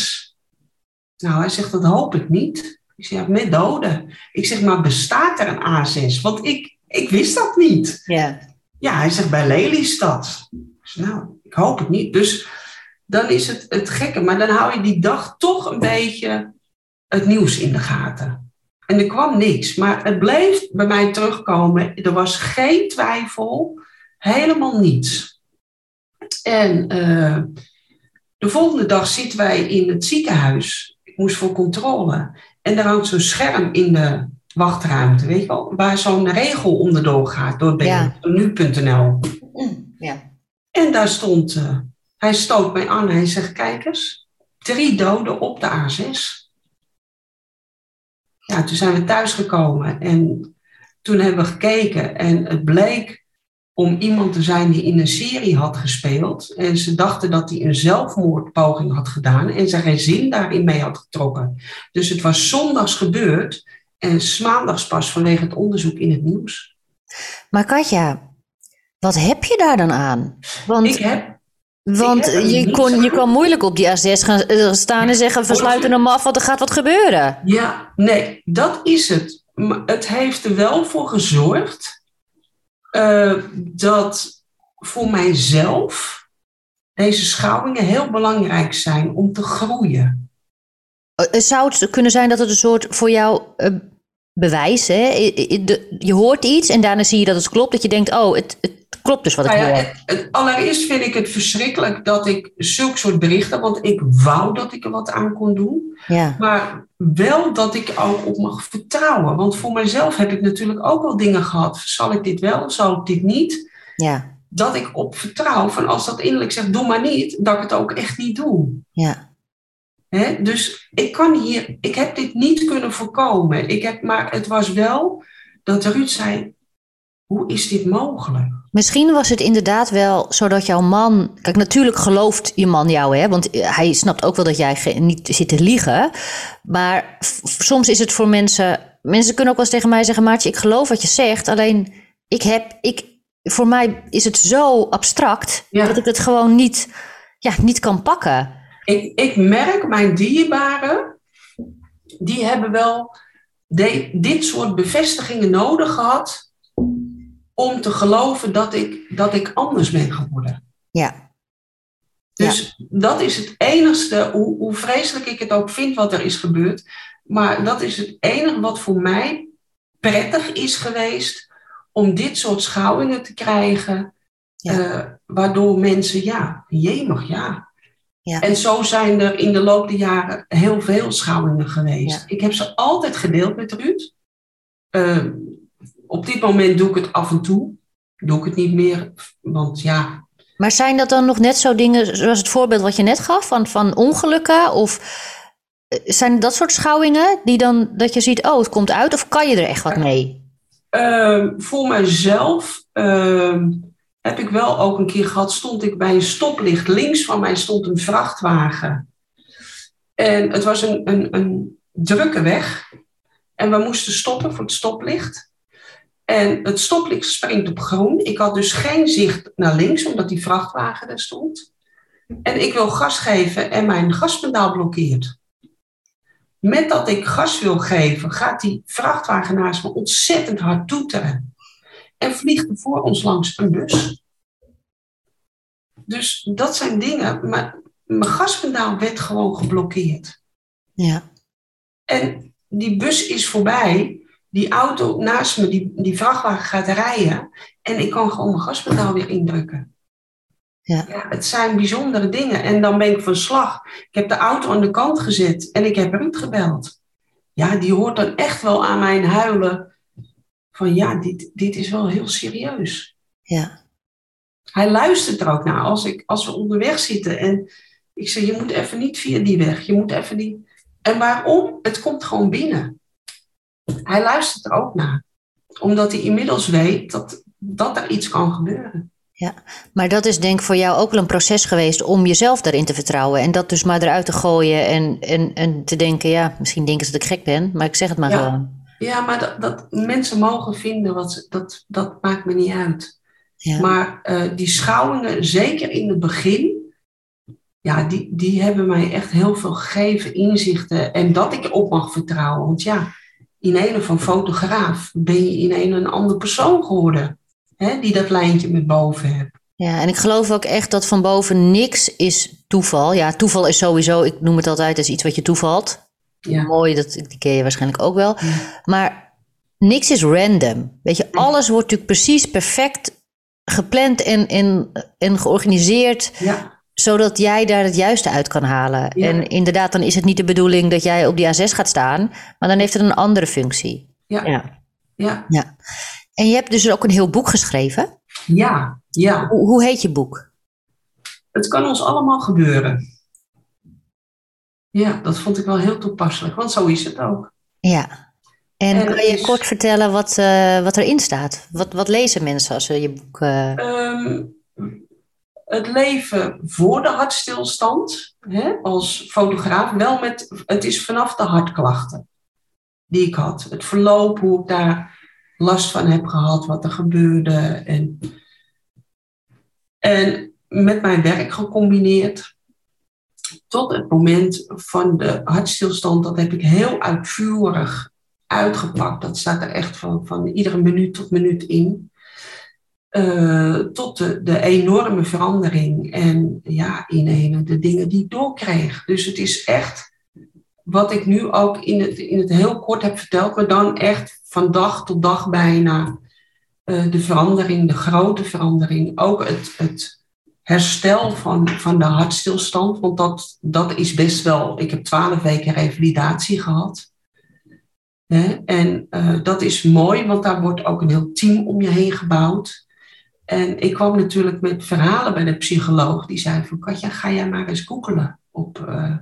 Nou, hij zegt, dat hoop ik niet. Ik zeg, ja, met doden. Ik zeg, maar bestaat er een A6? Want ik, ik wist dat niet. Ja. Ja, hij zegt, bij Lelystad. Ik zeg, nou, ik hoop het niet. Dus dan is het het gekke. Maar dan hou je die dag toch een beetje het nieuws in de gaten. En er kwam niks, maar het bleef bij mij terugkomen. Er was geen twijfel, helemaal niets. En uh, de volgende dag zitten wij in het ziekenhuis. Ik moest voor controle. En daar hangt zo'n scherm in de wachtruimte, weet je wel, waar zo'n regel onderdoor gaat door ja. nu.nl. Ja. En daar stond uh, hij stoot mij aan. Hij zegt, kijk eens, drie doden op de A6. Ja, toen zijn we thuisgekomen en toen hebben we gekeken en het bleek om iemand te zijn die in een serie had gespeeld. En ze dachten dat hij een zelfmoordpoging had gedaan en ze geen zin daarin mee had getrokken. Dus het was zondags gebeurd en maandags pas vanwege het onderzoek in het nieuws. Maar Katja, wat heb je daar dan aan? Want ik heb want je, kon, je kan moeilijk op die A6 gaan eh, staan en zeggen: we sluiten hem af, want er gaat wat gebeuren. Ja, nee, dat is het. Het heeft er wel voor gezorgd uh, dat voor mijzelf deze schouwingen heel belangrijk zijn om te groeien. Eh, zou het kunnen zijn dat het een soort voor jou uh, bewijs hè? Je hoort iets en daarna zie je dat het klopt, dat je denkt: oh, het, het klopt dus wat ik nou ja, hoor. Het, allereerst vind ik het verschrikkelijk dat ik zulke soort berichten, want ik wou dat ik er wat aan kon doen. Ja. Maar wel dat ik ook op mag vertrouwen. Want voor mezelf heb ik natuurlijk ook wel dingen gehad. Zal ik dit wel, zal ik dit niet? Ja. Dat ik op vertrouw van als dat innerlijk zegt, doe maar niet, dat ik het ook echt niet doe. Ja. He, dus ik kan hier, ik heb dit niet kunnen voorkomen. Ik heb, maar het was wel dat Ruud zei, hoe is dit mogelijk? Misschien was het inderdaad wel zodat jouw man. Kijk, natuurlijk gelooft je man jou, hè? Want hij snapt ook wel dat jij niet zit te liegen. Maar soms is het voor mensen. Mensen kunnen ook wel eens tegen mij zeggen: Maartje, ik geloof wat je zegt. Alleen ik heb. Ik, voor mij is het zo abstract dat ik het gewoon niet, ja, niet kan pakken. Ik, ik merk mijn dierbaren. Die hebben wel de, dit soort bevestigingen nodig gehad om te geloven dat ik, dat ik anders ben geworden. Ja. Dus dat is het enigste, hoe, hoe vreselijk ik het ook vind wat er is gebeurd, maar dat is het enige wat voor mij prettig is geweest om dit soort schouwingen te krijgen, Ja. eh, waardoor mensen, ja, jemig, ja. Ja. En zo zijn er in de loop der jaren heel veel schouwingen geweest. Ja. Ik heb ze altijd gedeeld met Ruud. Eh, op dit moment doe ik het af en toe. Doe ik het niet meer, want ja, Maar zijn dat dan nog net zo dingen, zoals het voorbeeld wat je net gaf, van, van ongelukken? Of eh, zijn dat soort schouwingen die dan, dat je ziet, oh, het komt uit, of kan je er echt wat mee? Ehm, voor mijzelf ehm, heb ik wel ook een keer gehad, stond ik bij een stoplicht. Links van mij stond een vrachtwagen. En het was een, een, een drukke weg. En we moesten stoppen voor het stoplicht. En het stoplicht springt op groen. Ik had dus geen zicht naar links, omdat die vrachtwagen daar stond. En ik wil gas geven en mijn gaspedaal blokkeert. Met dat ik gas wil geven, gaat die vrachtwagen naast me ontzettend hard toeteren. En vliegt er voor ons langs een bus. Dus dat zijn dingen. Maar mijn gaspedaal werd gewoon geblokkeerd. Ja, En die bus is voorbij. Die auto naast me, die, die vrachtwagen gaat rijden. En ik kan gewoon mijn gaspedaal weer indrukken. Ja. het zijn bijzondere dingen. En dan ben ik van slag. Ik heb de auto aan de kant gezet en ik heb Ruud gebeld. Ja, die hoort dan echt wel aan mijn huilen. Van ja, dit, dit is wel heel serieus. ja, Hij luistert er ook naar als, ik, als we onderweg zitten. En ik zeg, je moet even niet via die weg. Je moet even die... En waarom? Het komt gewoon binnen. Hij luistert er ook naar. Omdat hij inmiddels weet dat, dat er iets kan gebeuren. maar dat is denk ik voor jou ook wel een proces geweest om jezelf daarin te vertrouwen. En dat dus maar eruit te gooien en, en, en te denken, ja, misschien denken ze dat ik gek ben, maar ik zeg het maar Ja. gewoon. Ja, maar dat, dat mensen mogen vinden, wat ze, dat, dat maakt me niet uit. Ja. Maar eh, die schouwingen, zeker in het begin, ja, die, die hebben mij echt heel veel gegeven, inzichten. En dat ik op mag vertrouwen. Want ja, in een van fotograaf ben je in een een andere persoon geworden. Hè, die dat lijntje met boven hebt. Ja, en ik geloof ook echt dat van boven niks is toeval. Ja, toeval is sowieso, ik noem het altijd, is iets wat je toevalt. Ja. Mooi, dat, die ken je waarschijnlijk ook wel. Ja. Maar niks is random. Weet je, alles wordt natuurlijk precies perfect gepland en, en, en georganiseerd, Ja, zodat jij daar het juiste uit kan halen. Ja. En inderdaad, dan is het niet de bedoeling dat jij op die A6 gaat staan, maar dan heeft het een andere functie. Ja. ja. ja, En je hebt dus ook een heel boek geschreven. ja, ja. Hoe, hoe heet je boek? Het kan ons allemaal gebeuren. Ja, dat vond ik wel heel toepasselijk, want zo is het ook. Ja. En, En kan je is- kort vertellen wat, eh, wat erin staat? Wat, wat lezen mensen als ze je boek... eh, Ehm, het leven voor de hartstilstand, hè, als fotograaf, wel met, het is vanaf de hartklachten die ik had. Het verloop, hoe ik daar last van heb gehad, wat er gebeurde. En, en met mijn werk gecombineerd. Tot het moment van de hartstilstand, dat heb ik heel uitvoerig uitgepakt. Dat staat er echt van, van iedere minuut tot minuut in. Eh, tot de, de enorme verandering en ja, in de dingen die ik doorkreeg. Dus het is echt wat ik nu ook in het, in het heel kort heb verteld, maar dan echt van dag tot dag bijna eh, de verandering, de grote verandering. Ook het, het herstel van, van de hartstilstand, want dat, dat is best wel. Ik heb twaalf weken revalidatie gehad. En eh, dat is mooi, want daar wordt ook een heel team om je heen gebouwd. En ik kwam natuurlijk met verhalen bij de psycholoog. Die zei van, Katja, ga jij maar eens googelen op eh,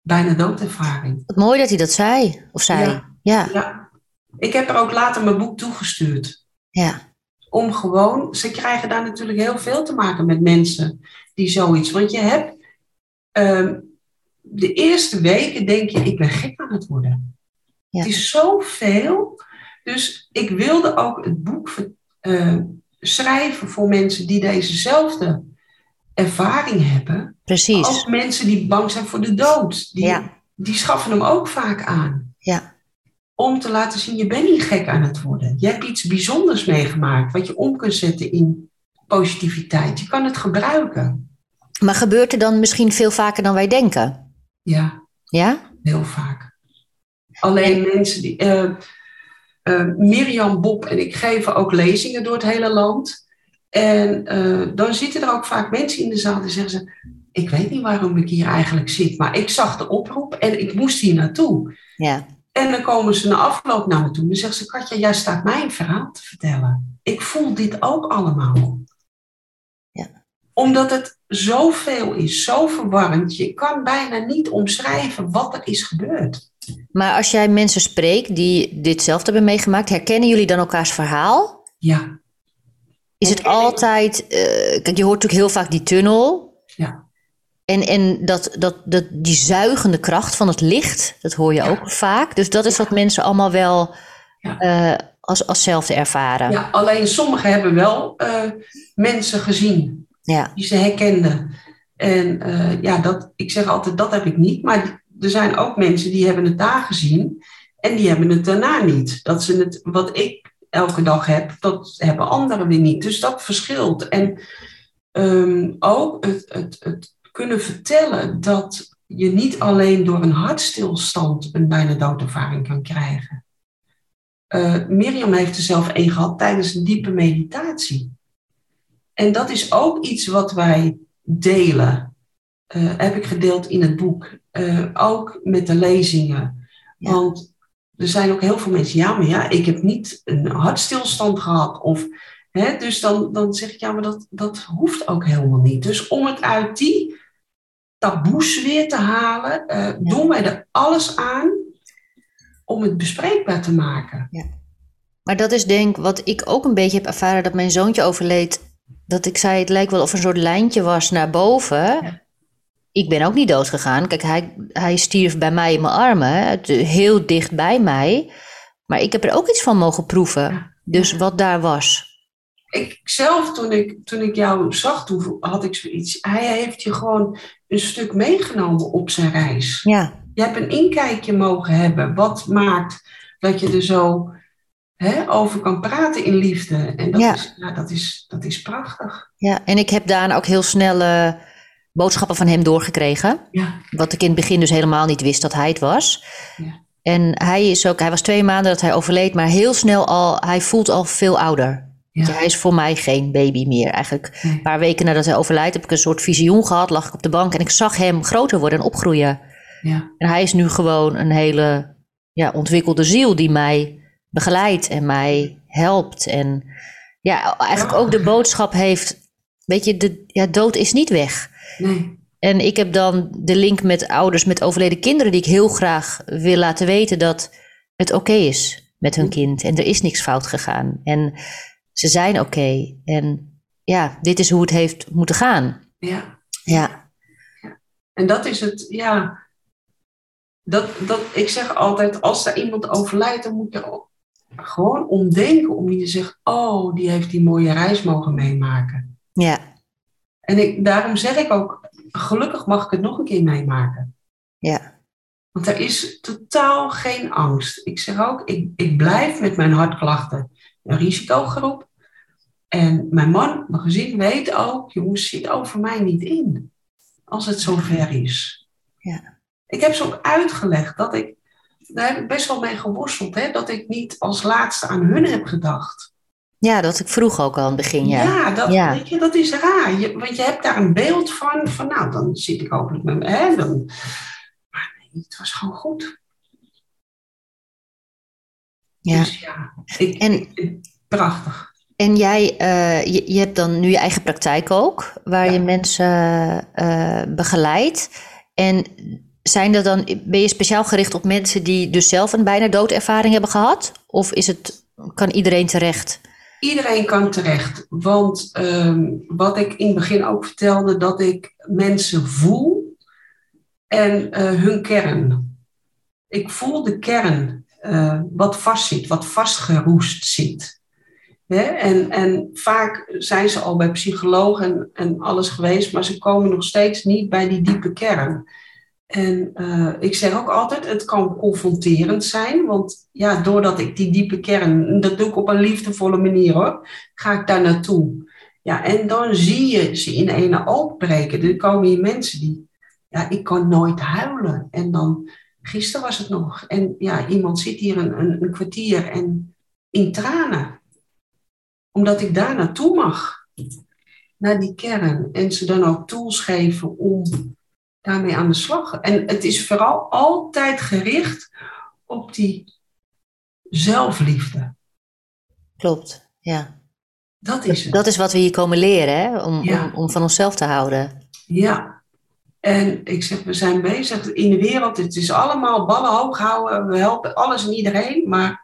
bijna doodervaring. Wat mooi dat hij dat zei. Of zei. Ja. Ja, Ja. Ik heb er ook later mijn boek toegestuurd. ja, Om gewoon, ze krijgen daar natuurlijk heel veel te maken met mensen die zoiets. Want je hebt ehm, de eerste weken denk je, ik ben gek aan het worden. Ja. Het is zoveel. Dus ik wilde ook het boek eh, schrijven voor mensen die dezezelfde ervaring hebben. precies. Ook mensen die bang zijn voor de dood. Die, Ja. die schaffen hem ook vaak aan. Ja. om te laten zien, je bent niet gek aan het worden. Je hebt iets bijzonders meegemaakt, wat je om kunt zetten in positiviteit. Je kan het gebruiken. Maar gebeurt er dan misschien veel vaker dan wij denken? Ja. Ja? Heel vaak. Alleen mensen die. Uh, uh, Mirjam, Bob en ik geven ook lezingen door het hele land. En uh, dan zitten er ook vaak mensen in de zaal die zeggen ze: Ik weet niet waarom ik hier eigenlijk zit, maar ik zag de oproep en ik moest hier naartoe. Ja. En dan komen ze na afloop naar me toe en zeggen ze: Katja, jij staat mijn verhaal te vertellen. Ik voel dit ook allemaal. Ja. Omdat het zoveel is, zo verwarrend. Je kan bijna niet omschrijven wat er is gebeurd. Maar als jij mensen spreekt die dit zelf hebben meegemaakt, herkennen jullie dan elkaars verhaal? Ja. Is het altijd, uh, kijk, je hoort natuurlijk heel vaak die tunnel. Ja. En, en dat, dat, dat, die zuigende kracht van het licht, dat hoor je Ja. ook vaak. Dus dat is wat mensen allemaal wel Ja. eh, als, als zelfde ervaren. ja, alleen sommigen hebben wel eh, mensen gezien Ja. die ze herkenden. En eh, ja, dat, ik zeg altijd, dat heb ik niet. Maar er zijn ook mensen die hebben het daar gezien en die hebben het daarna niet. Dat ze het, wat ik elke dag heb, dat hebben anderen weer niet. Dus dat verschilt. En ehm, ook het, het, het kunnen vertellen dat je niet alleen door een hartstilstand een bijna doodervaring kan krijgen. Eh, Mirjam heeft er zelf één gehad tijdens een diepe meditatie. En dat is ook iets wat wij delen. Eh, heb ik gedeeld in het boek. Eh, ook met de lezingen. Ja. Want er zijn ook heel veel mensen, ja, maar ja, ik heb niet een hartstilstand gehad. Of, hè, dus dan, dan zeg ik, ja, maar dat, dat hoeft ook helemaal niet. Dus om het uit die taboes weer te halen, eh, doen wij er alles aan om het bespreekbaar te maken. Maar dat is denk ik wat ik ook een beetje heb ervaren dat mijn zoontje overleed. Dat ik zei, het lijkt wel of er een soort lijntje was naar boven. Ja. Ik ben ook niet dood gegaan. Kijk, hij, hij stierf bij mij in mijn armen, het- heel dicht bij mij. Maar ik heb er ook iets van mogen proeven. Dus wat daar was. Ik zelf, toen ik, toen ik jou zag, toen had ik zoiets. Hij heeft je gewoon een stuk meegenomen op zijn reis. Ja, Je hebt een inkijkje mogen hebben. Wat maakt dat je er zo hè, over kan praten in liefde. En dat, Ja. is, ja, dat, is, dat is prachtig. ja. En ik heb daarna ook heel snel eh, boodschappen van hem doorgekregen. Ja, Wat ik in het begin dus helemaal niet wist dat hij het was. Ja. En hij is ook, hij was twee maanden dat hij overleed, maar heel snel al, hij voelt al veel ouder. ja. Hij is voor mij geen baby meer. Eigenlijk Nee. een paar weken nadat hij overlijdt heb ik een soort visioen gehad. Lag ik op de bank en ik zag hem groter worden en opgroeien. ja. En hij is nu gewoon een hele ja, ontwikkelde ziel die mij begeleidt en mij helpt. En ja, eigenlijk ook de boodschap heeft, weet je, de ja, dood is niet weg. Nee. En ik heb dan de link met ouders met overleden kinderen die ik heel graag wil laten weten dat het oké is met hun kind. En er is niks fout gegaan. En ze zijn oké. En ja, dit is hoe het heeft moeten gaan. Ja. Ja, En dat is het, ja. Dat, dat, ik zeg altijd, als er iemand overlijdt, dan moet je gewoon omdenken. Om niet te zeggen, oh, die heeft die mooie reis mogen meemaken. ja, En ik, daarom zeg ik ook, gelukkig mag ik het nog een keer meemaken. ja, Want er is totaal geen angst. Ik zeg ook, ik, ik blijf met mijn hartklachten een risicogroep. En mijn man, mijn gezin weet ook, jongens, zit over mij niet in. Als het zover is. Ja. Ik heb ze ook uitgelegd dat ik, daar heb ik best wel mee geworsteld, hè, dat ik niet als laatste aan hun heb gedacht. Ja, dat ik vroeg ook al aan het begin, ja. dat, Ja. Weet je, dat is raar. Je, want je hebt daar een beeld van, van nou, dan zit ik hopelijk met me. Hè, dan, maar nee, het was gewoon goed. ja. Dus ja, ik, En- ik- prachtig. En jij, eh, je, je hebt dan nu je eigen praktijk ook, waar Ja. je mensen eh, begeleidt. En zijn er dan, ben je speciaal gericht op mensen die dus zelf een bijna doodervaring hebben gehad? Of is het, kan iedereen terecht? Iedereen kan terecht. Want ehm, wat ik in het begin ook vertelde, dat ik mensen voel en eh, hun kern. Ik voel de kern, eh, wat vastzit, wat vastgeroest zit. Hè? En, en vaak zijn ze al bij psychologen en, en alles geweest, maar ze komen nog steeds niet bij die diepe kern. En uh, ik zeg ook altijd, het kan confronterend zijn, want ja, doordat ik die diepe kern, dat doe ik op een liefdevolle manier hoor, ga ik daar naartoe. Ja, en dan zie je ze in ene openbreken. Er komen hier mensen die, ja, ik kan nooit huilen. En dan, gisteren was het nog, en ja, iemand zit hier een, een, een kwartier en in tranen. Omdat ik daar naartoe mag, naar die kern. En ze dan ook tools geven om daarmee aan de slag. En het is vooral altijd gericht op die zelfliefde. Klopt, ja. Dat is het. Dat is wat we hier komen leren, hè? Om, om, om, van onszelf te houden. Ja. En ik zeg, we zijn bezig in de wereld. Het is allemaal ballen hoog houden. We helpen alles en iedereen. Maar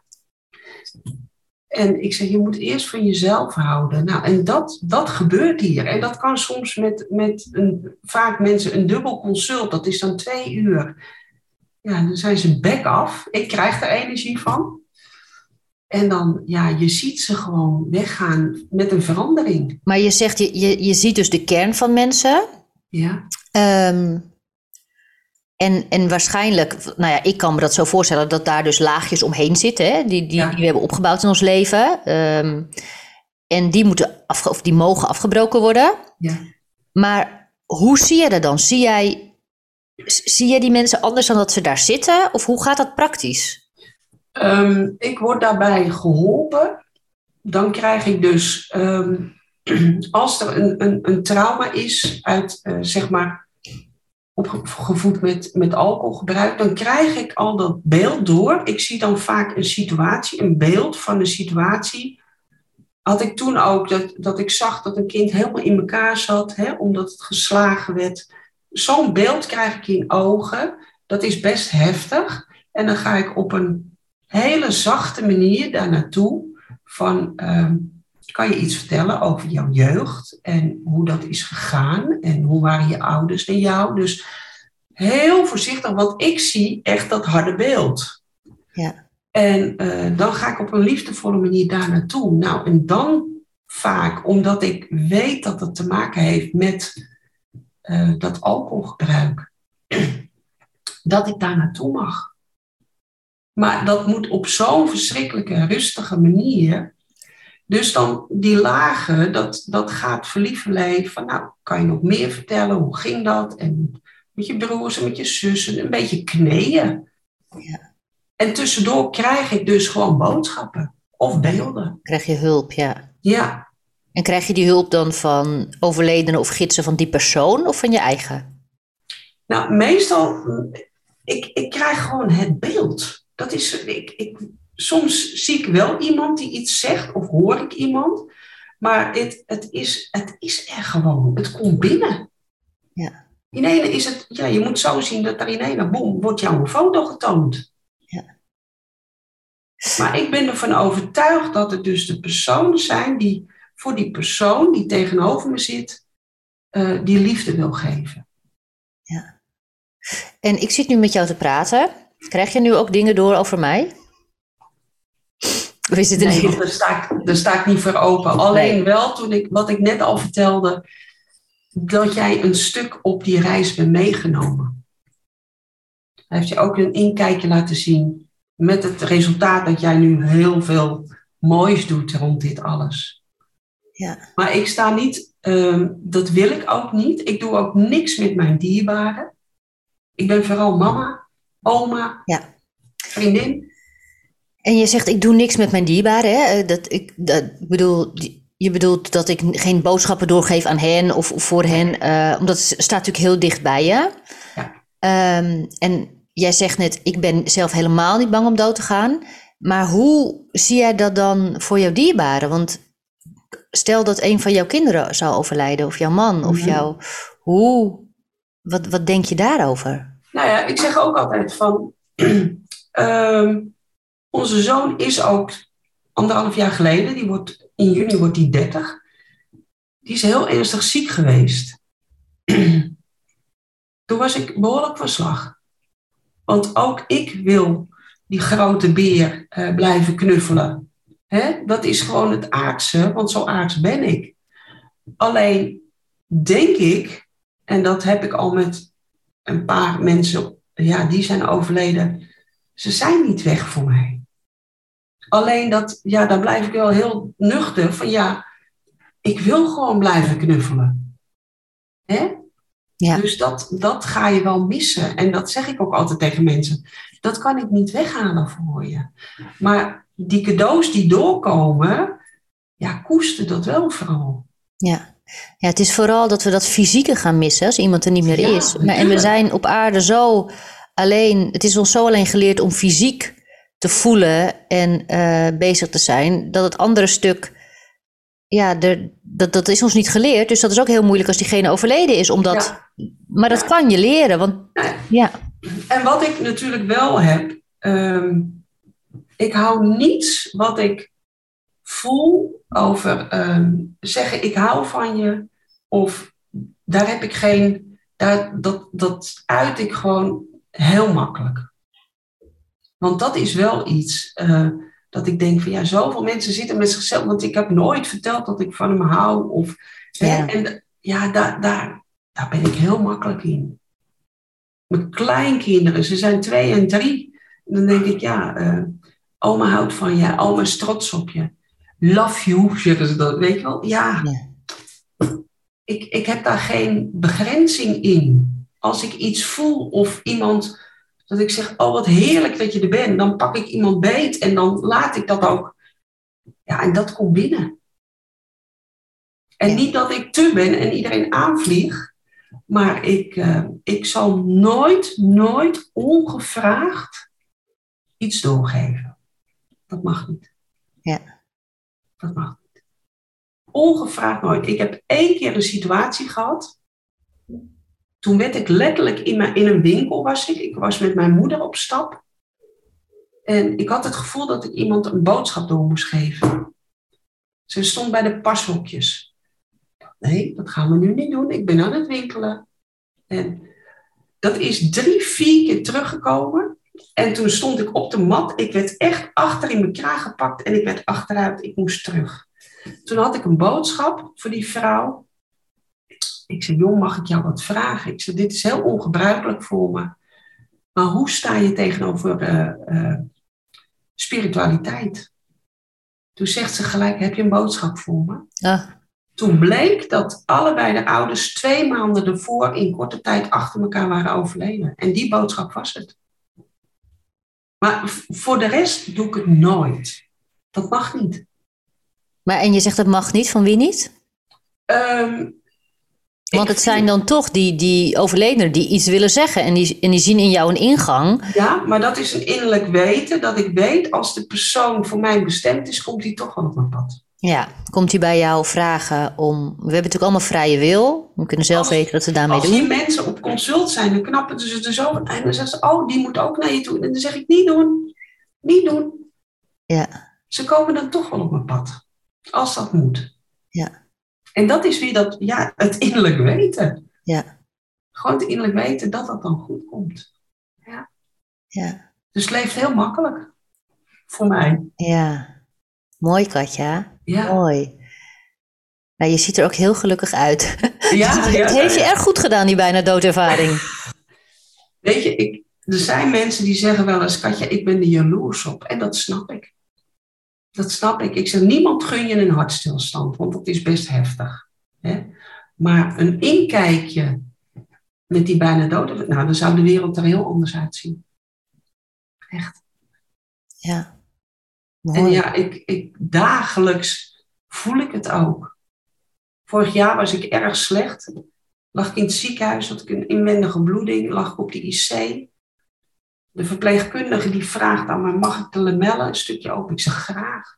en ik zeg, je moet eerst van jezelf houden. Nou, en dat, dat gebeurt hier. En dat kan soms met, met een, vaak mensen een dubbel consult. Dat is dan twee uur. Ja, dan zijn ze back af. Ik krijg er energie van. En dan, ja, je ziet ze gewoon weggaan met een verandering. Maar je zegt, je, je, je ziet dus de kern van mensen. Ja. Um, en, en waarschijnlijk, nou ja, ik kan me dat zo voorstellen dat daar dus laagjes omheen zitten, hè, die, die, die we hebben opgebouwd in ons leven. Um, en die, moeten afge, of die mogen afgebroken worden. Ja. Maar hoe zie je dat dan? Zie jij, zie jij die mensen anders dan dat ze daar zitten? Of hoe gaat dat praktisch? Um, ik word daarbij geholpen. Dan krijg ik dus, um, als er een, een, een trauma is uit, uh, zeg maar, opgevoed met, met alcoholgebruik, dan krijg ik al dat beeld door. Ik zie dan vaak een situatie, een beeld van een situatie. Had ik toen ook dat, dat ik zag dat een kind helemaal in elkaar zat, hè, omdat het geslagen werd. Zo'n beeld krijg ik in ogen. Dat is best heftig. En dan ga ik op een hele zachte manier daar naartoe. Van, uh, kan je iets vertellen over jouw jeugd en hoe dat is gegaan en hoe waren je ouders en jou? Dus heel voorzichtig, want ik zie echt dat harde beeld. Ja. En uh, dan ga ik op een liefdevolle manier daar naartoe. Nou, en dan vaak, omdat ik weet dat het te maken heeft met uh, dat alcoholgebruik, dat ik daar naartoe mag. Maar dat moet op zo'n verschrikkelijke, rustige manier dus dan die lagen, dat, dat gaat verlieven van, nou, kan je nog meer vertellen? Hoe ging dat? En met je broers en met je zussen, een beetje kneeën. Ja. En tussendoor krijg ik dus gewoon boodschappen of beelden. Krijg je hulp, ja. Ja. En krijg je die hulp dan van overledenen of gidsen van die persoon of van je eigen? Nou, meestal, ik, ik krijg gewoon het beeld. Dat is, ik, ik, soms zie ik wel iemand die iets zegt of hoor ik iemand. Maar het, het, is, het is er gewoon. Het komt binnen. Ja. In ene is het, ja, je moet zo zien dat er in ene, boem, wordt jou een foto getoond. Ja. Maar ik ben ervan overtuigd dat het dus de personen zijn die voor die persoon die tegenover me zit, uh, die liefde wil geven. Ja. En ik zit nu met jou te praten. Krijg je nu ook dingen door over mij? Of is het nee, daar sta, ik, daar sta ik niet voor open. Alleen wel toen ik, wat ik net al vertelde, dat jij een stuk op die reis bent meegenomen. Hij heeft je ook een inkijkje laten zien met het resultaat dat jij nu heel veel moois doet rond dit alles. Ja. Maar ik sta niet, um, dat wil ik ook niet. Ik doe ook niks met mijn dierbaren. Ik ben vooral mama, oma, ja. vriendin. En je zegt, ik doe niks met mijn dierbaren. Hè? Eh, dat, ik, dat, bedoel, je bedoelt dat ik geen boodschappen doorgeef aan hen of, voor hen, uh, omdat het staat natuurlijk heel dicht bij je. Ja. Um, en jij zegt net, ik ben zelf helemaal niet bang om dood te gaan. Maar hoe zie jij dat dan voor jouw dierbaren? Want stel dat een van jouw kinderen zou overlijden, of jouw man, of mm-hmm. jouw. Hoe, wat, wat denk je daarover? Nou ja, ik zeg ook altijd van. um, Onze zoon is ook anderhalf jaar geleden, die wordt, in juni wordt hij 30. Die is heel ernstig ziek geweest. Toen was ik behoorlijk van slag. Want ook ik wil die grote beer uh, blijven knuffelen. Hè? Dat is gewoon het aardse, want zo aards ben ik. Alleen denk ik, en dat heb ik al met een paar mensen, ja, die zijn overleden. Ze zijn niet weg voor mij. Alleen dat, ja, dan blijf ik wel heel nuchter van ja, ik wil gewoon blijven knuffelen. Hè? Ja. Dus dat, dat ga je wel missen. En dat zeg ik ook altijd tegen mensen. Dat kan ik niet weghalen voor je. Maar die cadeaus die doorkomen, ja, koester dat wel vooral. Ja. ja, het is vooral dat we dat fysieke gaan missen als iemand er niet meer Ja, is. Maar, en we zijn op aarde zo alleen, het is ons zo alleen geleerd om fysiek te voelen en eh, bezig te zijn, dat het andere stuk, ja, er, dat, dat is ons niet geleerd. Dus dat is ook heel moeilijk als diegene overleden is. Omdat, Maar dat kan je leren, want Ja. ja, En wat ik natuurlijk wel heb, ehm, ik hou niets wat ik voel over ehm, zeggen ik hou van je. Of daar heb ik geen, daar, dat, dat uit ik gewoon heel makkelijk. Want dat is wel iets eh, dat ik denk van ja, zoveel mensen zitten met zichzelf. Want ik heb nooit verteld dat ik van hem hou. Of, Ja. hè, en ja, daar, daar, daar ben ik heel makkelijk in. Mijn kleinkinderen, ze zijn twee en drie. En dan denk ik, ja, eh, oma houdt van je, oma is trots op je. Love you, zeggen ze dat, weet je wel? Ja, Ja. Ik, ik heb daar geen begrenzing in. Als ik iets voel of iemand, dat ik zeg, oh wat heerlijk dat je er bent, dan pak ik iemand beet en dan laat ik dat ook. Ja, en dat komt binnen. En niet dat ik te ben en iedereen aanvlieg, maar ik, eh, ik zal nooit, nooit ongevraagd iets doorgeven. Dat mag niet. Ja. Dat mag niet. Ongevraagd nooit. Ik heb één keer een situatie gehad. Toen werd ik letterlijk in, in een winkel was ik. Ik was met mijn moeder op stap. En ik had het gevoel dat ik iemand een boodschap door moest geven. Ze stond bij de pashokjes. Nee, dat gaan we nu niet doen. Ik ben aan het winkelen. En dat is drie, vier keer teruggekomen. En toen stond ik op de mat. Ik werd echt achter in mijn kraag gepakt en ik werd achteruit. Ik moest terug. Toen had ik een boodschap voor die vrouw. Ik zei, jong, mag ik jou wat vragen? Ik zei, dit is heel ongebruikelijk voor me. Maar hoe sta je tegenover eh, eh, spiritualiteit? Toen zegt ze gelijk, heb je een boodschap voor me? Ah, Toen bleek dat allebei de ouders twee maanden ervoor in korte tijd achter elkaar waren overleden. En die boodschap was het. Maar voor de rest doe ik het nooit. Dat mag niet. maar en je zegt dat mag niet, van wie niet? Ehm, Want het zijn dan toch die, die overledenen die iets willen zeggen en die, en die zien in jou een ingang. Ja, maar dat is een innerlijk weten. Dat ik weet, als de persoon voor mij bestemd is, komt die toch wel op mijn pad. Ja, komt hij bij jou vragen om. We hebben natuurlijk allemaal vrije wil. We kunnen zelf Als- weten wat we daarmee Als die doen. mensen op consult zijn, dan knappen ze er zo. En dan zeggen ze, oh, die moet ook naar je toe. En dan zeg ik, niet doen. Niet doen. Ja, Ze komen dan toch wel op mijn pad. Als dat moet. ja, En dat is weer dat, ja, het innerlijk weten. ja, Gewoon het innerlijk weten dat dat dan goed komt. ja, Dus het leeft heel makkelijk. Voor mij. ja. Mooi, Katja. Ja. Mooi. Nou, je ziet er ook heel gelukkig uit. Ja, ja, heeft je ja. erg goed gedaan, die bijna doodervaring. Weet je, ik, er zijn mensen die zeggen wel eens, Katja, ik ben er jaloers op. En dat snap ik. Dat snap ik. Ik zeg, niemand gun je een hartstilstand, want dat is best heftig. Hè? Maar een inkijkje met die bijna doden, nou, dan zou de wereld er heel anders uitzien. Echt. Ja. En Mooi. ja, ik, ik, dagelijks voel ik het ook. Vorig jaar was ik erg slecht. Lag ik in het ziekenhuis, had ik een inwendige bloeding, lag ik op de IC. De verpleegkundige die vraagt aan me, mag ik de lamellen een stukje open? Ik zeg graag.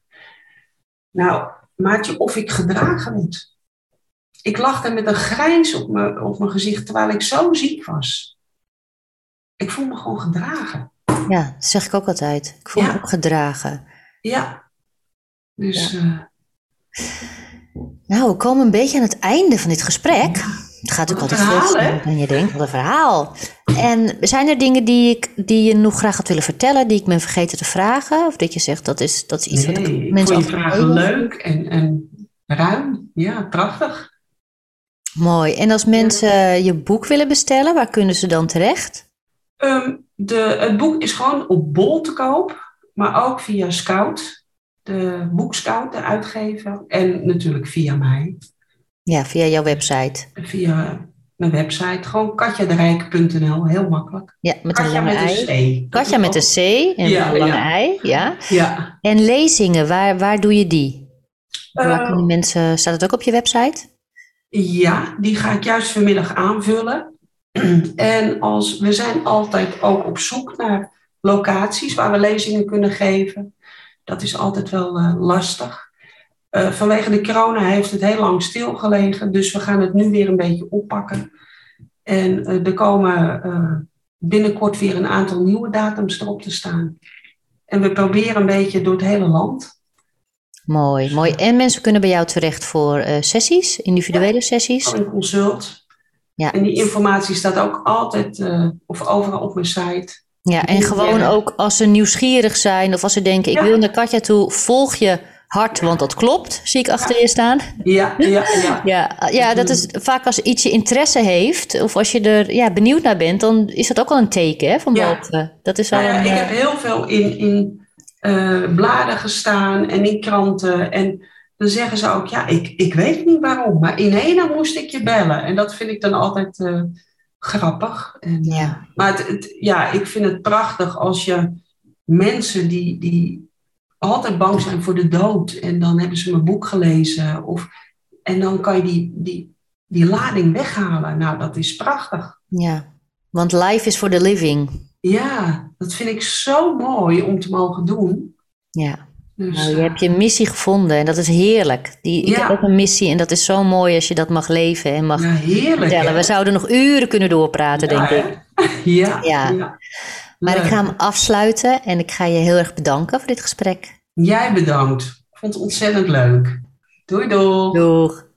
Nou, maatje, of ik gedragen werd. Ik lag daar met een grijns op mijn, op mijn gezicht, terwijl ik zo ziek was. Ik voel me gewoon gedragen. Ja, dat zeg ik ook altijd. Ik voel me ook gedragen. Ja. Dus eh, Nou, we komen een beetje aan het einde van dit gesprek. Het gaat ook altijd verhaal, sneller dan je denkt. Wat een verhaal. En zijn er dingen die, ik, die je nog graag had willen vertellen, die ik ben vergeten te vragen? Of dat je zegt, dat is, dat is iets wat nee, ik ik mensen vond je altijd vragen leuk en, en ruim. Ja, prachtig. Mooi. En als mensen je boek willen bestellen, waar kunnen ze dan terecht? Ehm, de, het boek is gewoon op Bol te koop, maar ook via Scout, de boekscout, de uitgever. En natuurlijk via mij. Ja, via jouw website. Via mijn website, gewoon katjaderijk.nl, heel makkelijk. Ja, met een Katja lange met een ei. C. Katja met een C en Ja, een lange ja. ei, ja. Ja. En lezingen, waar, waar doe je die? waar Eh, kunnen mensen, staat het ook op je website? Ja, die ga ik juist vanmiddag aanvullen. En als, we zijn altijd ook op zoek naar locaties waar we lezingen kunnen geven. Dat is altijd wel eh, lastig. Eh, vanwege de corona heeft het heel lang stilgelegen, dus we gaan het nu weer een beetje oppakken. En eh, er komen eh, binnenkort weer een aantal nieuwe datums erop te staan. En we proberen een beetje door het hele land. Mooi, mooi. En mensen kunnen bij jou terecht voor sessies, individuele sessies. Een consult. Ja. En die informatie staat ook altijd of overal op mijn site. Ja, en gewoon ook als ze nieuwsgierig zijn of als ze denken, ik Ja. wil naar Katja toe, volg je hart, want dat klopt, zie ik achter je staan. Ja, ja, ja. Ja, ja, dat is vaak als iets je interesse heeft of als je er ja, benieuwd naar bent, dan is dat ook al een teken hè, van Ja. boven. Dat is al Nou ja, een, ik eh, heb heel veel in, in eh, bladen gestaan en in kranten. En dan zeggen ze ook, ja, ik, ik weet niet waarom, maar in moest ik je bellen. En dat vind ik dan altijd eh, grappig. En, Ja. Maar het, het- ja, ik vind het prachtig als je mensen die, die altijd bang zijn voor de dood. En dan hebben ze mijn boek gelezen. Of, en dan kan je die, die, die lading weghalen. Nou, dat is prachtig. ja, want life is for the living. Ja, dat vind ik zo mooi om te mogen doen. Ja. Dus, Nou, je hebt je missie gevonden en dat is heerlijk. Die, ik heb ook een missie en dat is zo mooi als je dat mag leven en mag ja, heerlijk. vertellen. We zouden nog uren kunnen doorpraten, denk ik. Ja, Ja. Maar ik ga hem afsluiten en ik ga je heel erg bedanken voor dit gesprek. Jij bedankt. Ik vond het ontzettend leuk. Doei doei. Doeg.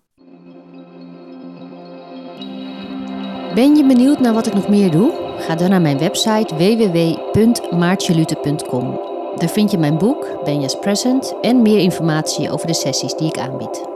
Ben je benieuwd naar wat ik nog meer doe? Ga dan naar mijn website www.maartjelute.com. Daar vind je mijn boek, Benja's Present, en meer informatie over de sessies die ik aanbied.